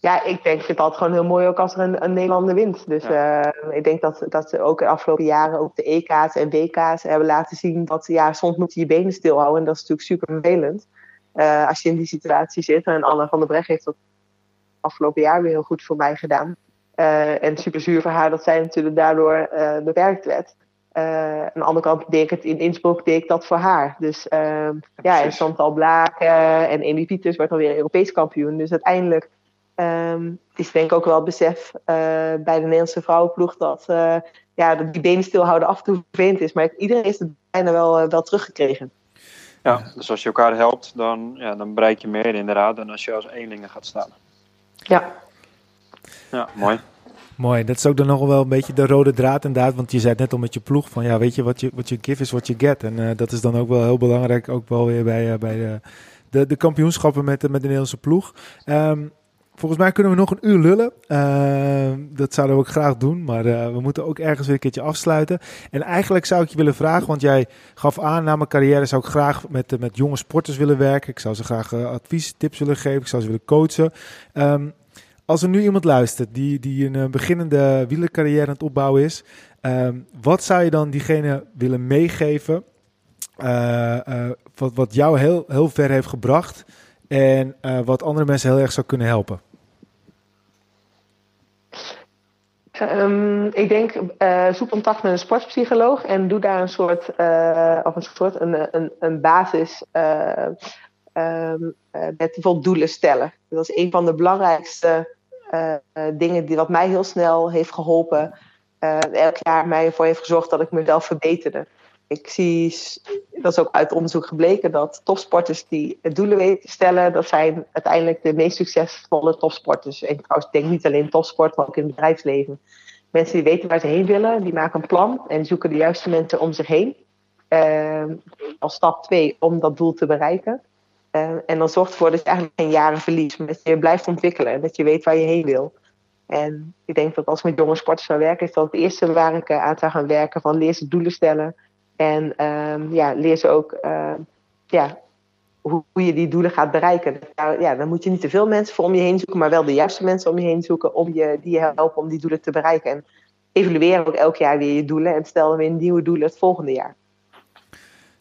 ja, ik denk het altijd gewoon heel mooi ook als er een, een Nederlander wint. Dus ja. uh, ik denk dat, dat ze ook de afgelopen jaren ook de EK's en WK's hebben laten zien dat ja, soms moet je je benen stilhouden. En dat is natuurlijk super vervelend uh, als je in die situatie zit. En Anne van der Brecht heeft dat afgelopen jaar weer heel goed voor mij gedaan. Uh, en super zuur voor haar dat zij natuurlijk daardoor beperkt werd. aan de andere kant deed ik het in Innsbruck, deed ik dat voor haar. Dus ja, ja en Chantal Blaak en Amy Pieters werd alweer Europees kampioen. Dus uiteindelijk Um, is denk ik ook wel het besef uh, bij de Nederlandse vrouwenploeg dat, uh, ja, dat die benen stilhouden af en toe vervelend is. Maar iedereen heeft het bijna wel, uh, wel teruggekregen. Ja, dus als je elkaar helpt, dan, ja, dan bereik je meer inderdaad dan als je als eenlingen gaat staan. Ja. Ja, mooi. Mooi, dat is ook dan nog wel een beetje de rode draad inderdaad. Want je zei net al met je ploeg van ja, weet je, wat je, wat je give is wat je get. En dat is dan ook wel heel belangrijk, ook wel weer bij, bij de, de, de kampioenschappen met, met de Nederlandse ploeg. Um, Volgens mij kunnen we nog een uur lullen. Uh, dat zouden we ook graag doen. Maar uh, we moeten ook ergens weer een keertje afsluiten. En eigenlijk zou ik je willen vragen, want jij gaf aan na mijn carrière zou ik graag met, met jonge sporters willen werken. Ik zou ze graag uh, advies, tips willen geven. Ik zou ze willen coachen. Um, als er nu iemand luistert die, die een beginnende wielercarrière aan het opbouwen is. Um, wat zou je dan diegene willen meegeven? wat, wat jou heel, heel ver heeft gebracht en eh, wat andere mensen heel erg zou kunnen helpen? Um, ik denk, uh, zoek contact met een sportpsycholoog en doe daar een soort, uh, of een soort, een, een, een basis uh, um, met bijvoorbeeld doelen stellen. Dat is een van de belangrijkste dingen die wat mij heel snel heeft geholpen. elk jaar mij ervoor heeft gezorgd dat ik mezelf verbeterde. Ik zie, dat is ook uit onderzoek gebleken, dat topsporters die doelen weten te stellen, dat zijn uiteindelijk de meest succesvolle topsporters. En trouwens, denk niet alleen topsport, maar ook in het bedrijfsleven. Mensen die weten waar ze heen willen, die maken een plan en zoeken de juiste mensen om zich heen. Uh, als stap twee om dat doel te bereiken. Uh, en dan zorgt ervoor dat je eigenlijk geen jaren verliest, maar dat je blijft ontwikkelen en dat je weet waar je heen wil. En ik denk dat als ik met jonge sporters zou werken, is dat het eerste waar ik aan zou gaan werken: van leer ze doelen stellen, en um, ja, leer ze ook uh, ja, hoe, hoe, je die doelen gaat bereiken. Nou, ja, dan moet je niet te veel mensen voor om je heen zoeken, maar wel de juiste mensen om je heen zoeken om je, die je helpen om die doelen te bereiken. En evalueer ook elk jaar weer je doelen en stel weer nieuwe doelen het volgende jaar.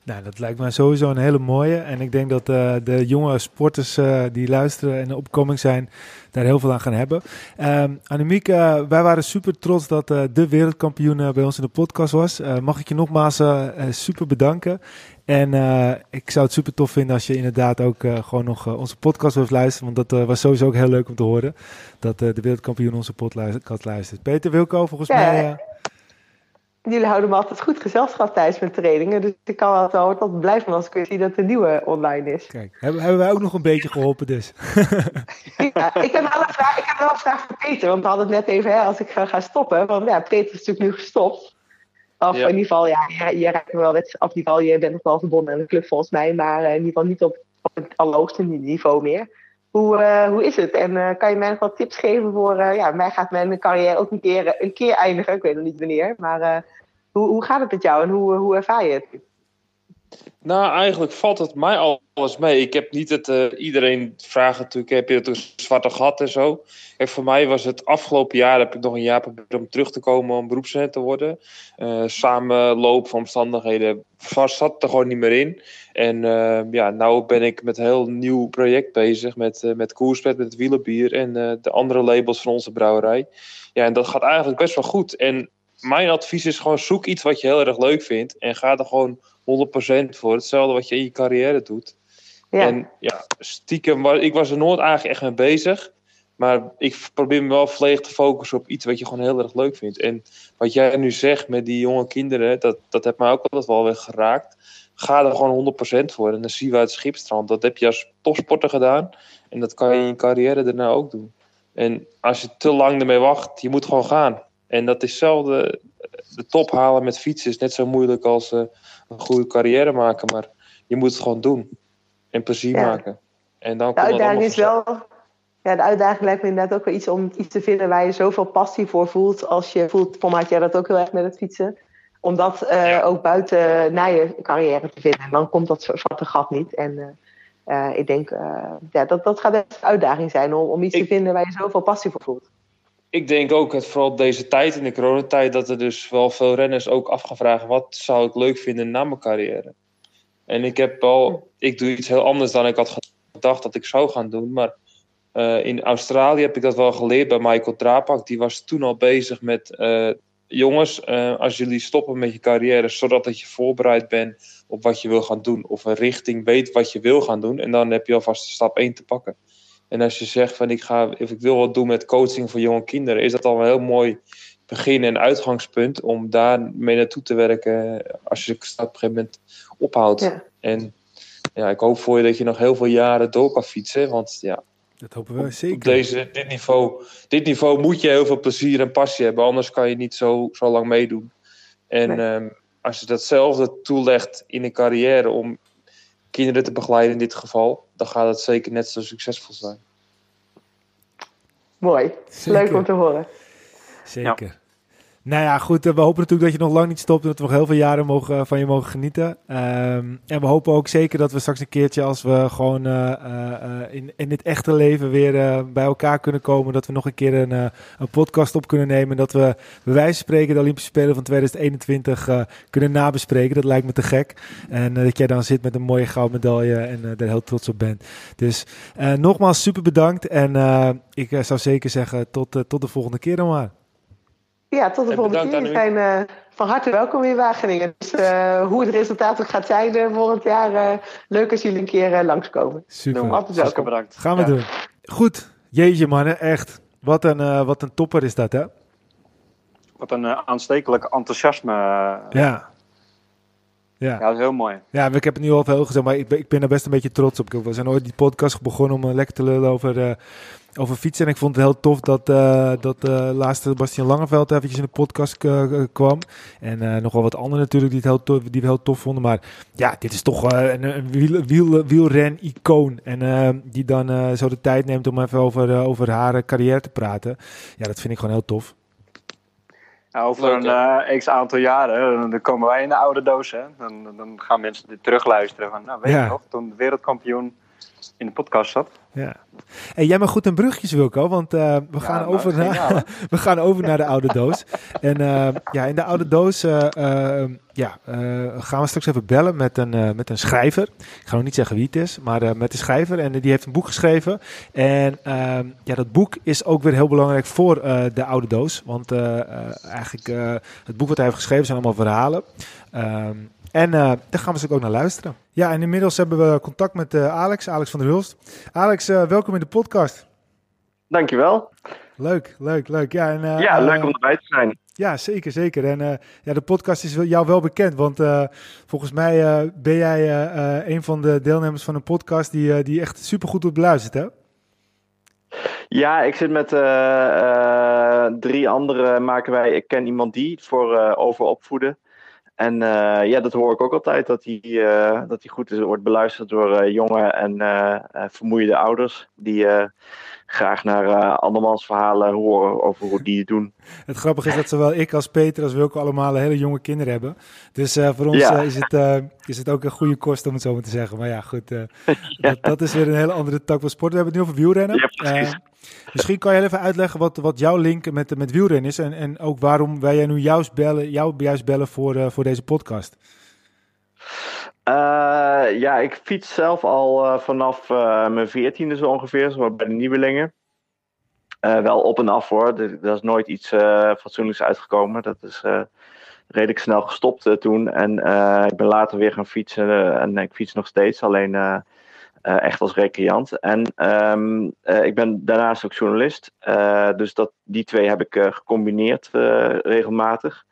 Nou, dat lijkt mij sowieso een hele mooie. En ik denk dat uh, de jonge sporters uh, die luisteren en opkoming zijn, daar heel veel aan gaan hebben. Um, Annemiek, uh, wij waren super trots dat de wereldkampioen bij ons in de podcast was. mag ik je nogmaals super bedanken. En ik zou het super tof vinden als je inderdaad ook gewoon nog onze podcast wilt luisteren. Want dat was sowieso ook heel leuk om te horen. Dat de wereldkampioen onze podcast luistert. Peter Wilco, volgens ja. mij jullie houden me altijd goed gezelschap tijdens mijn trainingen. Dus ik kan altijd, altijd blij van als ik zie dat de nieuwe online is. Kijk, hebben, hebben wij ook nog een beetje geholpen dus. ja, ik, heb wel een vraag, ik heb wel een vraag voor Peter. Want we hadden het net even, hè, als ik ga, ga stoppen. Want ja, Peter is natuurlijk nu gestopt. Of ja. in ieder geval, ja, je, je raakt me wel net, of in ieder geval, je bent nog wel verbonden aan de club volgens mij. Maar uh, in ieder geval niet op, op het allerhoogste niveau meer. Hoe, uh, hoe is het? En uh, kan je mij nog wat tips geven voor... Uh, ja, mij gaat mijn carrière ook een keer, een keer eindigen. Ik weet nog niet wanneer. Maar hoe, hoe gaat het met jou en hoe, hoe ervaar je het? Nou, eigenlijk valt het mij alles mee. Ik heb niet het... iedereen vraagt natuurlijk, heb je het een zwarte gat en zo? Kijk, voor mij was het afgelopen jaar... heb ik nog een jaar geprobeerd om terug te komen om beroepscent te worden. samenloop van omstandigheden zat er gewoon niet meer in. En uh, ja, nou ben ik met een heel nieuw project bezig met, uh, met Koerspet, met wielenbier en uh, de andere labels van onze brouwerij. Ja, en dat gaat eigenlijk best wel goed. En mijn advies is gewoon zoek iets wat je heel erg leuk vindt en ga er gewoon 100% voor. Hetzelfde wat je in je carrière doet. Ja. En ja, stiekem, ik was er nooit eigenlijk echt mee bezig. Maar ik probeer me wel volledig te focussen op iets wat je gewoon heel erg leuk vindt. En wat jij nu zegt met die jonge kinderen, dat, dat heeft mij ook altijd wel weer geraakt. Ga er gewoon 100% voor. En dan zien we het schipstrand. Dat heb je als topsporter gedaan. En dat kan je in je carrière daarna ook doen. En als je te lang ermee wacht, je moet gewoon gaan. En dat is hetzelfde. De top halen met fietsen is net zo moeilijk als uh, een goede carrière maken. Maar je moet het gewoon doen. En plezier ja. maken. En dan de uitdaging is wel ja, de uitdaging lijkt me inderdaad ook wel iets om iets te vinden waar je zoveel passie voor voelt. Als je voelt, voor mij had jij dat ook heel erg met het fietsen. Om dat uh, ja. ook buiten na je carrière te vinden. En dan komt dat zwarte gat niet. En uh, uh, ik denk, ja, dat, dat gaat best een uitdaging zijn om, om iets ik, te vinden waar je zoveel passie voor voelt. Ik denk ook, het, vooral deze tijd, in de coronatijd, dat er dus wel veel renners ook afgevraagd wat zou ik leuk vinden na mijn carrière. En ik heb wel, ik doe iets heel anders dan ik had gedacht dat ik zou gaan doen. Maar uh, in Australië heb ik dat wel geleerd bij Michael Drapak. Die was toen al bezig met... Uh, jongens, uh, als jullie stoppen met je carrière... zodat dat je voorbereid bent op wat je wil gaan doen... of een richting weet wat je wil gaan doen... en dan heb je alvast stap 1 te pakken. En als je zegt van ik, ga, of ik wil wat doen met coaching voor jonge kinderen... is dat al een heel mooi begin en uitgangspunt... om daar mee naartoe te werken als je de stap op een gegeven moment ophoudt. Ja. En ja, ik hoop voor je dat je nog heel veel jaren door kan fietsen... want ja, dat hopen we zeker. Op deze, dit, niveau, dit niveau moet je heel veel plezier en passie hebben, anders kan je niet zo, zo lang meedoen. En nee. um, als je datzelfde toelegt in een carrière om kinderen te begeleiden in dit geval, dan gaat het zeker net zo succesvol zijn. Mooi, zeker. leuk om te horen. Zeker. Nou ja, goed. eh, We hopen natuurlijk dat je nog lang niet stopt. en Dat we nog heel veel jaren mogen, van je mogen genieten. Ehm, en we hopen ook zeker dat we straks een keertje, als we gewoon eh, eh, eh, in, in het echte leven weer eh, bij elkaar kunnen komen, dat we nog een keer een, eh, een podcast op kunnen nemen. Dat we bij wijze van spreken de Olympische Spelen van 2021 eh, kunnen nabespreken. Dat lijkt me te gek. En eh, dat jij dan zit met een mooie gouden medaille en eh, daar heel trots op bent. Dus eh, nogmaals super bedankt. En eh, ik eh, zou zeker zeggen tot, eh, tot de volgende keer dan maar. Ja, tot de En volgende keer. We zijn eh, van harte welkom in Wageningen. Dus eh, hoe het resultaat ook gaat zijn eh, volgend jaar, eh, leuk als jullie een keer langskomen. Super. Altijd welkom. bedankt. Gaan we Ja. doen. Goed. Jeetje mannen, echt. Wat een, eh, wat een topper is dat, hè? Wat een aanstekelijk enthousiasme. Ja. Ja, Ja, dat is heel mooi. ja ik heb het nu al veel gezegd, maar ik ben, ik ben er best een beetje trots op. We zijn ooit die podcast begonnen om eh, lekker te lullen over, eh, over fietsen. En ik vond het heel tof dat, eh dat laatste Bastian Langeveld eventjes in de podcast kwam. En nog wel wat anderen natuurlijk die, het heel tof, die we heel tof vonden. Maar ja, dit is toch een, een wiel, wiel, wielren-icoon. En die dan zo de tijd neemt om even over, over haar carrière te praten. Ja, dat vind ik gewoon heel tof. Ja, over Leuk, een eh, x aantal jaren, dan- dan komen wij in de oude doos. Hè? Dan, dan gaan mensen dit terugluisteren. Van, nou, weet Ja. je nog, toen de wereldkampioen in de podcast zat. Ja. Hey, jij mag goed een brugjes, Wilco, want eh, we, Ja, gaan nou, over naar, we gaan over naar de oude doos. En eh, ja, in de oude doos eh, eh, ja, gaan we straks even bellen met een, met een schrijver. Ik ga nog niet zeggen wie het is, maar met de schrijver. En die heeft een boek geschreven. En ehm, ja, dat boek is ook weer heel belangrijk voor de oude doos. Want eigenlijk het boek wat hij heeft geschreven zijn allemaal verhalen. Ehm, en eh, daar gaan we dus ook naar luisteren. Ja, en inmiddels hebben we contact met eh, Alex, Alex van der Hulst. Alex, eh, welkom in de podcast. Dankjewel. Leuk, leuk, leuk. Ja, en, eh, Ja, leuk om erbij te zijn. Ja, zeker, zeker. En eh, ja, de podcast is jou wel bekend, want eh, volgens mij eh, ben jij eh, eh, een van de deelnemers van een podcast die, eh, die echt supergoed wordt beluisterd, hè? Ja, ik zit met eh, eh, drie anderen maken wij Ik ken iemand die voor eh, over opvoeden. En eh, ja, dat hoor ik ook altijd, dat hij eh, dat hij goed is, wordt beluisterd door eh, jonge en vermoeide ouders. Die graag naar eh, andermans verhalen horen over hoe die het doen. Het grappige is dat zowel ik als Peter als Wilco allemaal hele jonge kinderen hebben. Dus eh, voor ons Ja. eh, is, het, is het ook een goede kost om het zo maar te zeggen. Maar ja, goed. dat, dat is weer een hele andere tak van sport. We hebben het nu over wielrennen. Ja, precies. Misschien kan je even uitleggen wat, wat jouw link met, met wielrennen is. En, en ook waarom wij jij nu juist bellen, jou juist bellen voor, voor deze podcast. Eh, ja, ik fiets zelf al eh, vanaf eh, mijn veertiende zo ongeveer, zo bij de Nieuwelingen. Wel op en af hoor, er is nooit iets fatsoenlijks uitgekomen. Dat is redelijk snel gestopt toen. En ik ben later weer gaan fietsen en ik fiets nog steeds, alleen echt als recreant. En ehm, eh, ik ben daarnaast ook journalist, dus dat, die twee heb ik gecombineerd regelmatig.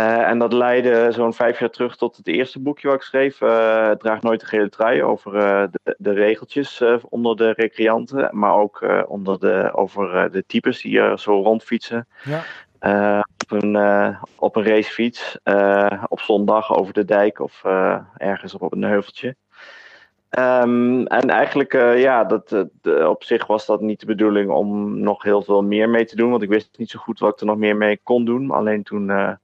Eh, en dat leidde zo'n vijf jaar terug tot het eerste boekje wat ik schreef. Het draagt nooit de gele trui over eh, de, de regeltjes onder de recreanten. Maar ook onder de, over de types die er zo rondfietsen. Ja. Op, een, op een racefiets. op zondag over de dijk of ergens op, een heuveltje. Ehm, en eigenlijk, eh, ja, dat, op zich was dat niet de bedoeling om nog heel veel meer mee te doen. Want ik wist niet zo goed wat ik er nog meer mee kon doen. Alleen toen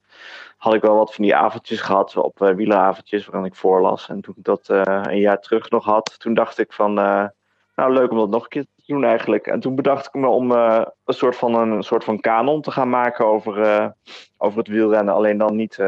had ik wel wat van die avondjes gehad op uh, wieleravondjes waarin ik voorlas. En toen ik dat uh, een jaar terug nog had, toen dacht ik van, uh, nou leuk om dat nog een keer te doen eigenlijk. En toen bedacht ik me om een, soort van, een, soort van kanon te gaan maken over, over het wielrennen. Alleen dan niet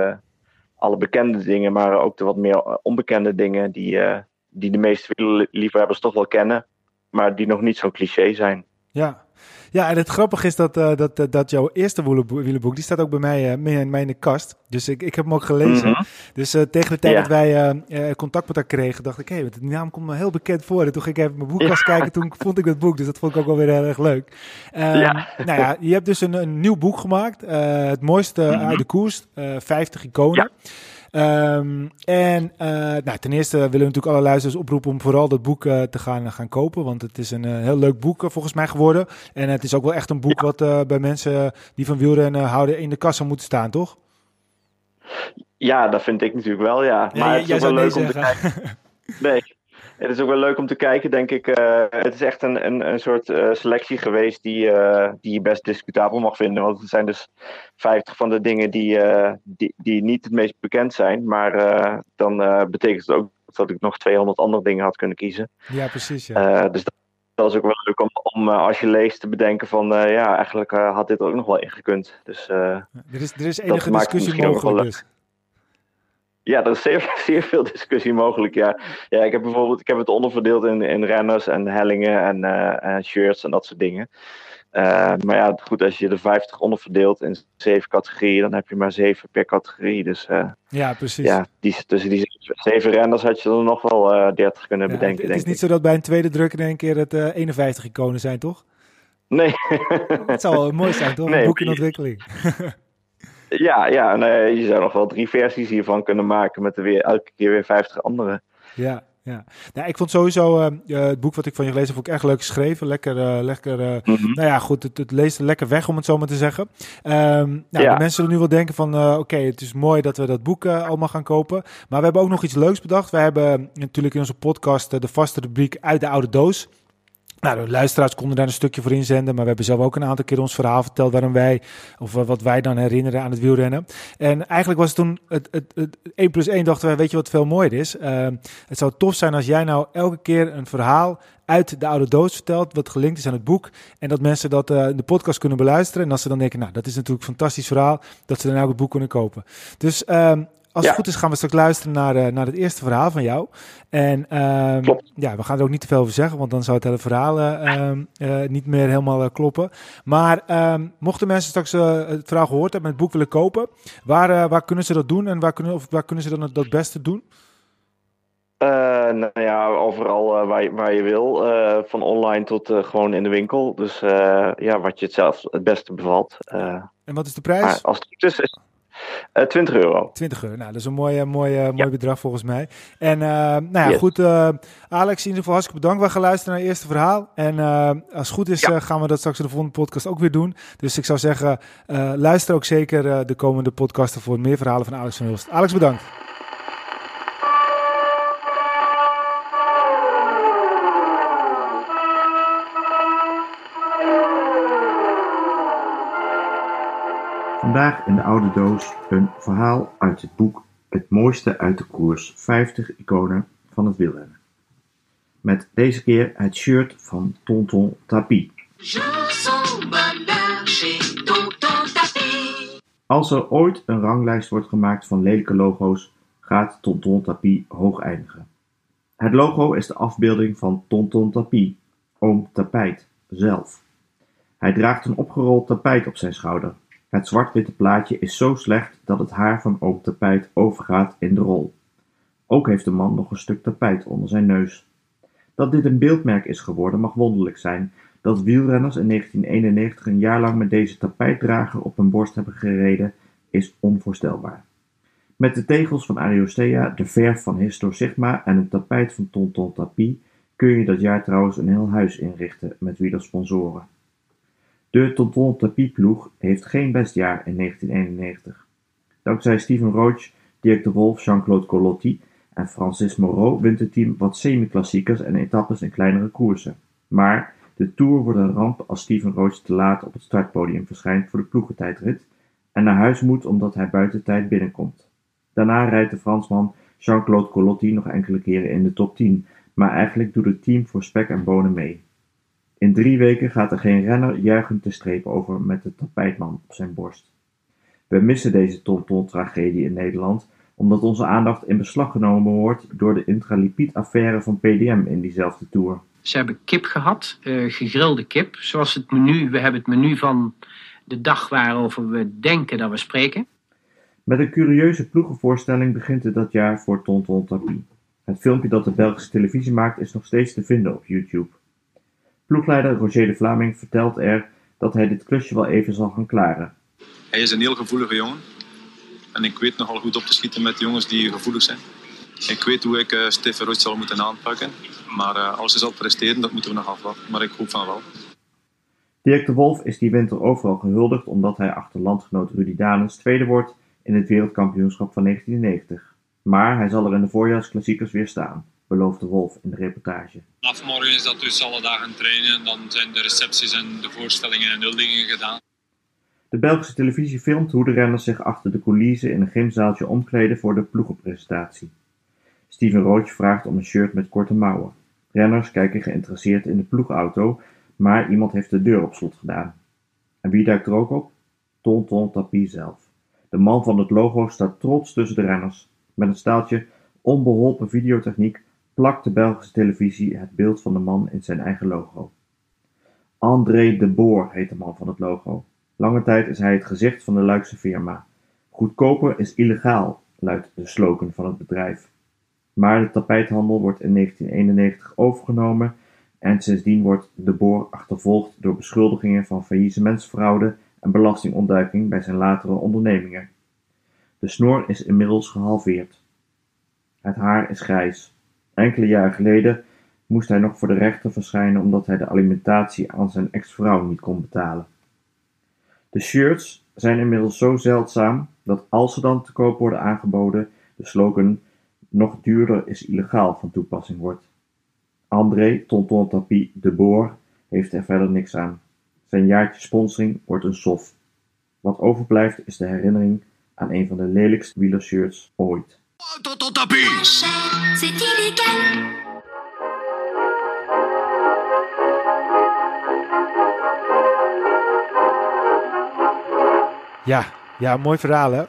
alle bekende dingen, maar ook de wat meer onbekende dingen die, die de meeste liefhebbers toch wel kennen. Maar die nog niet zo cliché zijn. Ja, ja, en het grappige is dat, uh, dat, dat jouw eerste wielenboek, die staat ook bij mij, uh, mij in de kast. Dus ik, ik heb hem ook gelezen. Mm -hmm. Dus uh, tegen de tijd ja. dat wij contact met haar kregen, dacht ik, hé, hey, die naam komt me heel bekend voor. En toen ging ik even mijn boekkast ja. kijken, toen vond ik dat boek. Dus dat vond ik ook wel weer heel erg leuk. Ja. Nou ja, je hebt dus een, een nieuw boek gemaakt. Het mooiste mm -hmm. uit de koers, 50 iconen. Ja. Um, en uh, nou, ten eerste willen we natuurlijk alle luisteraars oproepen om vooral dat boek uh, te gaan, gaan kopen. Want het is een uh, heel leuk boek volgens mij geworden. En het is ook wel echt een boek wat bij mensen die van wielrennen houden in de kassa moet staan, toch? Ja, dat vind ik natuurlijk wel, ja. ja maar het is wel leuk om te kijken. Nee. Het is ook wel leuk om te kijken, denk ik. Uh, het is echt een, een, een soort uh, selectie geweest die, uh, die je best discutabel mag vinden. Want het zijn dus 50 van de dingen die, die, die niet het meest bekend zijn. Maar dan betekent het ook dat ik nog 200 andere dingen had kunnen kiezen. Ja, precies. Ja. dus dat, dat, is ook wel leuk om, om als je leest te bedenken van... ja, eigenlijk had dit er ook nog wel ingekund. Dus, er, is, er is enige discussie mogelijk dus. Ja, er is zeer, zeer veel discussie mogelijk. Ja. ja, ik heb bijvoorbeeld ik heb het onderverdeeld in, in renners en hellingen en, uh, en shirts en dat soort dingen. Uh, maar ja, goed, als je de 50 onderverdeelt in zeven categorieën, dan heb je maar zeven per categorie. Dus uh, ja, precies. Ja, die, tussen die zeven renners had je er nog wel uh, 30 kunnen ja, bedenken. Het, het is niet zo dat bij een tweede druk in één keer het 51 iconen zijn, toch? Nee. Het zou wel mooi zijn, toch? Nee, een boek in ontwikkeling. Ja, ja nee, je zou nog wel drie versies hiervan kunnen maken met er weer elke keer weer vijftig andere. Ja, ja. Nou, ik vond sowieso uh, het boek wat ik van je gelezen heb ook erg leuk geschreven. Lekker, uh, lekker uh, mm-hmm. nou ja, goed, het, het, leest lekker weg om het zo maar te zeggen. Um, nou, ja. de mensen zullen nu wel denken van, oké, het is mooi dat we dat boek allemaal gaan kopen. Maar we hebben ook nog iets leuks bedacht. We hebben natuurlijk in onze podcast de vaste rubriek uit de oude doos. Nou, de luisteraars konden daar een stukje voor inzenden, maar we hebben zelf ook een aantal keer ons verhaal verteld waarom wij, of wat wij dan herinneren aan het wielrennen. En eigenlijk was het toen, het, het, het 1 plus 1 dachten wij, weet je wat veel mooier is? Uh, het zou tof zijn als jij nou elke keer een verhaal uit de oude doos vertelt, wat gelinkt is aan het boek. En dat mensen dat uh, in de podcast kunnen beluisteren. En als ze dan denken, nou, dat is natuurlijk een fantastisch verhaal, dat ze dan ook het boek kunnen kopen. Dus uh, als het goed is, gaan we straks luisteren naar, uh, naar het eerste verhaal van jou. En uh, ja, we gaan er ook niet te veel over zeggen, want dan zou het hele verhaal uh, niet meer helemaal eh, kloppen. Maar ehm, mochten mensen straks het verhaal gehoord hebben en het boek willen kopen, waar, waar kunnen ze dat doen en waar kunnen, of waar kunnen ze dan het, dat beste doen? nou ja, overal waar, je, waar je wil. van online tot gewoon in de winkel. Dus ja, wat je het zelf het beste bevalt. en wat is de prijs? als het goed is, is 20 eh, euro. 20 euro, nou dat is een mooi, mooi, mooi bedrag volgens mij. En uh, nou ja, goed, uh, Alex, in ieder geval hartstikke bedankt. We gaan luisteren naar het eerste verhaal. En als het goed is, ja. gaan we dat straks in de volgende podcast ook weer doen. Dus ik zou zeggen, luister ook zeker de komende podcasten voor meer verhalen van Alex van Hulst. Alex, bedankt. Vandaag in de oude doos een verhaal uit het boek Het mooiste uit de koers 50 iconen van het wielrennen. Met deze keer het shirt van Tonton Tapie. Als er ooit een ranglijst wordt gemaakt van lelijke logo's, gaat Tonton Tapie hoog eindigen. Het logo is de afbeelding van Tonton Tapie, oom Tapijt, zelf. Hij draagt een opgerold tapijt op zijn schouder het zwart-witte plaatje is zo slecht dat het haar van oom Tapijt overgaat in de rol. Ook heeft de man nog een stuk tapijt onder zijn neus. Dat dit een beeldmerk is geworden mag wonderlijk zijn. Dat wielrenners in 1991 een jaar lang met deze tapijtdrager op hun borst hebben gereden, is onvoorstelbaar. Met de tegels van Ariostea, de verf van Histor Sigma en het tapijt van Tonton Tapie kun je dat jaar trouwens een heel huis inrichten met wielersponsoren. De Tonton Tapie ploeg heeft geen best jaar in 1991. Dankzij Steven Roach, Dirk de Wolf, Jean-Claude Colotti en Francis Moreau wint het team wat semi-klassiekers en etappes in kleinere koersen. Maar de Tour wordt een ramp als Steven Roach te laat op het startpodium verschijnt voor de ploegentijdrit en naar huis moet omdat hij buiten tijd binnenkomt. Daarna rijdt de Fransman Jean-Claude Colotti nog enkele keren in de top 10, maar eigenlijk doet het team voor spek en bonen mee. In drie weken gaat er geen renner juichend de streep over met de tapijtman op zijn borst. We missen deze tonton-tragedie in Nederland, omdat onze aandacht in beslag genomen wordt door de intralipid-affaire van PDM in diezelfde tour. Ze hebben kip gehad, uh, gegrilde kip, zoals het menu. We hebben het menu van de dag waarover we denken dat we spreken. Met een curieuze ploegenvoorstelling begint het dat jaar voor Tonton Tapie. Het filmpje dat de Belgische televisie maakt is nog steeds te vinden op YouTube. Ploegleider Roger de Vlaming vertelt er dat hij dit klusje wel even zal gaan klaren. Hij is een heel gevoelige jongen. En ik weet nogal goed op te schieten met jongens die gevoelig zijn. Ik weet hoe ik uh, Stefan Roos zal moeten aanpakken. Maar uh, als hij zal presteren, dat moeten we nog afwachten. Maar ik hoop van wel. Dirk de Wolf is die winter overal gehuldigd omdat hij achter landgenoot Rudy Danes tweede wordt in het wereldkampioenschap van 1990. Maar hij zal er in de voorjaarsklassiekers weer staan. Beloofde Wolf in de reportage. Vanaf morgen is dat dus alle dagen trainen. Dan zijn de recepties en de voorstellingen en huldigingen gedaan. De Belgische televisie filmt hoe de renners zich achter de coulissen in een gymzaaltje omkleden voor de ploegenpresentatie. Steven Roach vraagt om een shirt met korte mouwen. Renners kijken geïnteresseerd in de ploegauto, maar iemand heeft de deur op slot gedaan. En wie duikt er ook op? Tonton Tapie zelf. De man van het logo staat trots tussen de renners. Met een staaltje onbeholpen videotechniek plakt de Belgische televisie het beeld van de man in zijn eigen logo. André de Boer heet de man van het logo. Lange tijd is hij het gezicht van de Luikse firma. Goedkoper is illegaal, luidt de slogan van het bedrijf. Maar de tapijthandel wordt in 1991 overgenomen en sindsdien wordt de Boer achtervolgd door beschuldigingen van faillissementsfraude en belastingontduiking bij zijn latere ondernemingen. De snor is inmiddels gehalveerd. Het haar is grijs. Enkele jaren geleden moest hij nog voor de rechter verschijnen omdat hij de alimentatie aan zijn ex-vrouw niet kon betalen. De shirts zijn inmiddels zo zeldzaam dat als ze dan te koop worden aangeboden, de slogan nog duurder is illegaal van toepassing wordt. André Tonton Tapie de Boer heeft er verder niks aan. Zijn jaartje sponsoring wordt een sof. Wat overblijft is de herinnering aan een van de lelijkste wielershirts ooit. Tapie C'est illégal. Ja, ja, mooi verhaal hè?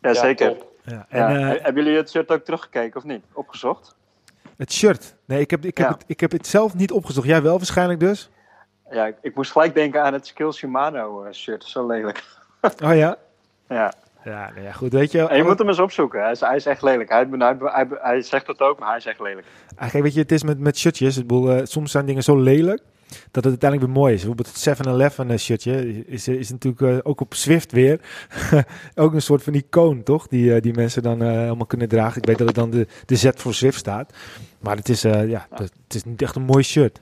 Ja, zeker. Ja. En Ja. eh, Hebben jullie het shirt ook teruggekeken of niet? Opgezocht? het shirt. Nee, ik heb, ik, heb Ja. het, ik heb het zelf niet opgezocht. Jij wel waarschijnlijk dus? Ja, ik, ik moest gelijk denken aan het Skill Shimano eh, shirt. Zo lelijk. Oh ja? Ja. Ja, nou ja, goed. Weet je, En je moet hem eens opzoeken. Hij is, hij is echt lelijk. Hij, hij, hij, hij zegt het ook, maar hij is echt lelijk. Eigenlijk, weet je, het is met, met shirtjes. Eh, soms zijn dingen zo lelijk dat het uiteindelijk weer mooi is. Bijvoorbeeld het 7-Eleven eh, shirtje is, is natuurlijk eh, ook op Swift weer ook een soort van icoon, toch? Die, eh, die mensen dan eh, helemaal kunnen dragen. Ik weet dat het dan de, de Z voor Swift staat. Maar het is, eh, ja, het, het is niet echt een mooi shirt.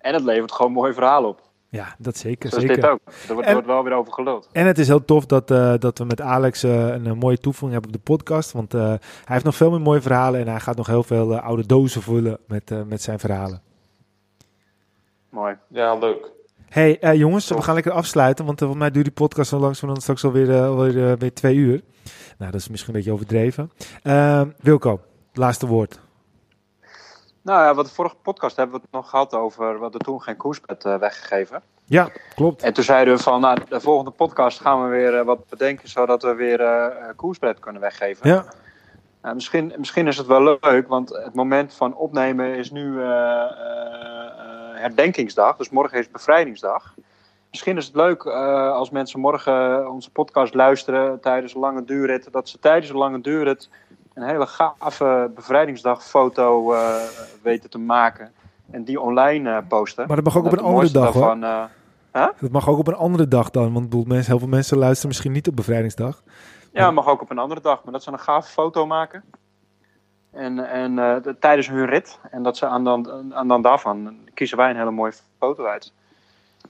En het levert gewoon mooie verhalen op. Ja, dat zeker. Zoals zeker. dit ook. Er wordt, En- wordt wel weer over geluld. En het is heel tof dat, eh, dat we met Alex eh, een, eh, mooie toevoeging hebben op de podcast. Want eh, hij heeft nog veel meer mooie verhalen en hij gaat nog heel veel oude dozen vullen met, eh, met zijn verhalen. Mooi. Ja, leuk. Hey eh, jongens, we gaan lekker afsluiten, want volgens mij duurt die podcast zo langs van straks alweer, alweer weer twee uur. Nou, dat is misschien een beetje overdreven. Eh, Wilco, laatste woord. Nou ja, wat de vorige podcast hebben we het nog gehad over. We hadden toen geen koersbed eh, weggegeven. Ja, klopt. En toen zeiden we van, nou, de volgende podcast gaan we weer eh, wat bedenken, zodat we weer koersbed kunnen weggeven. Ja, Nou, misschien, misschien is het wel leuk, want het moment van opnemen is nu herdenkingsdag. Dus morgen is bevrijdingsdag. Misschien is het leuk als mensen morgen onze podcast luisteren tijdens een lange duurrit. Dat ze tijdens een lange duurrit een hele gave bevrijdingsdagfoto eh weten te maken. En die online eh, posten. maar dat mag ook op een andere dag hoor. eh, Dat mag ook op een andere dag dan, want bedoel, mensen, heel veel mensen luisteren misschien niet op bevrijdingsdag. Ja, mag ook op een andere dag. Maar dat ze een gave foto maken. En, en de- tijdens hun rit. En dat ze aan dan, aan dan daarvan kiezen wij een hele mooie foto uit.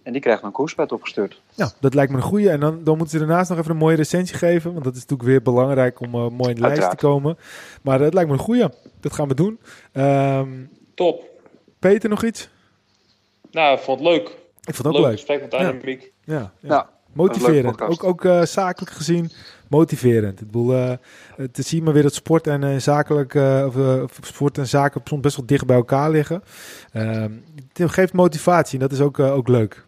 En die krijgt een koerspet opgestuurd. Ja, dat lijkt me een goeie. En dan, dan moeten ze daarnaast nog even een mooie recensie geven. Want dat is natuurlijk weer belangrijk om eh, mooi in de lijst te komen. Maar het lijkt me een goeie. Dat gaan we doen. Ehm, Top. Peter, nog iets? Nou, ik vond het leuk. Ik vond het ook leuk leuk. gesprek met Ja. Dynamiek. Ja, ja. Ja, motiverend. een leuke Ook, ook eh, zakelijk gezien motiverend. Ik bedoel, eh, te zien maar weer dat sport en eh, zakelijk, eh, of, eh, sport en zaken soms best wel dicht bij elkaar liggen. Ehm, het geeft motivatie en dat is ook, eh, ook leuk.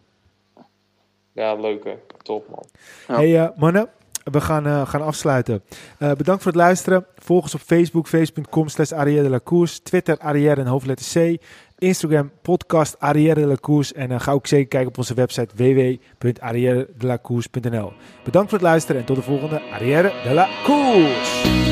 Ja, leuk hè. Top man. Ja. Hey eh, mannen, we gaan, eh, gaan afsluiten. Eh, bedankt voor het luisteren. Volg ons op Facebook, facebook.com slash Arrière de la Course. Twitter, Arrière en hoofdletter C. Instagram, podcast Arrière de la Course. En ga ook zeker kijken op onze website www.arrièredelacourse.nl Bedankt voor het luisteren en tot de volgende Arrière de la Course.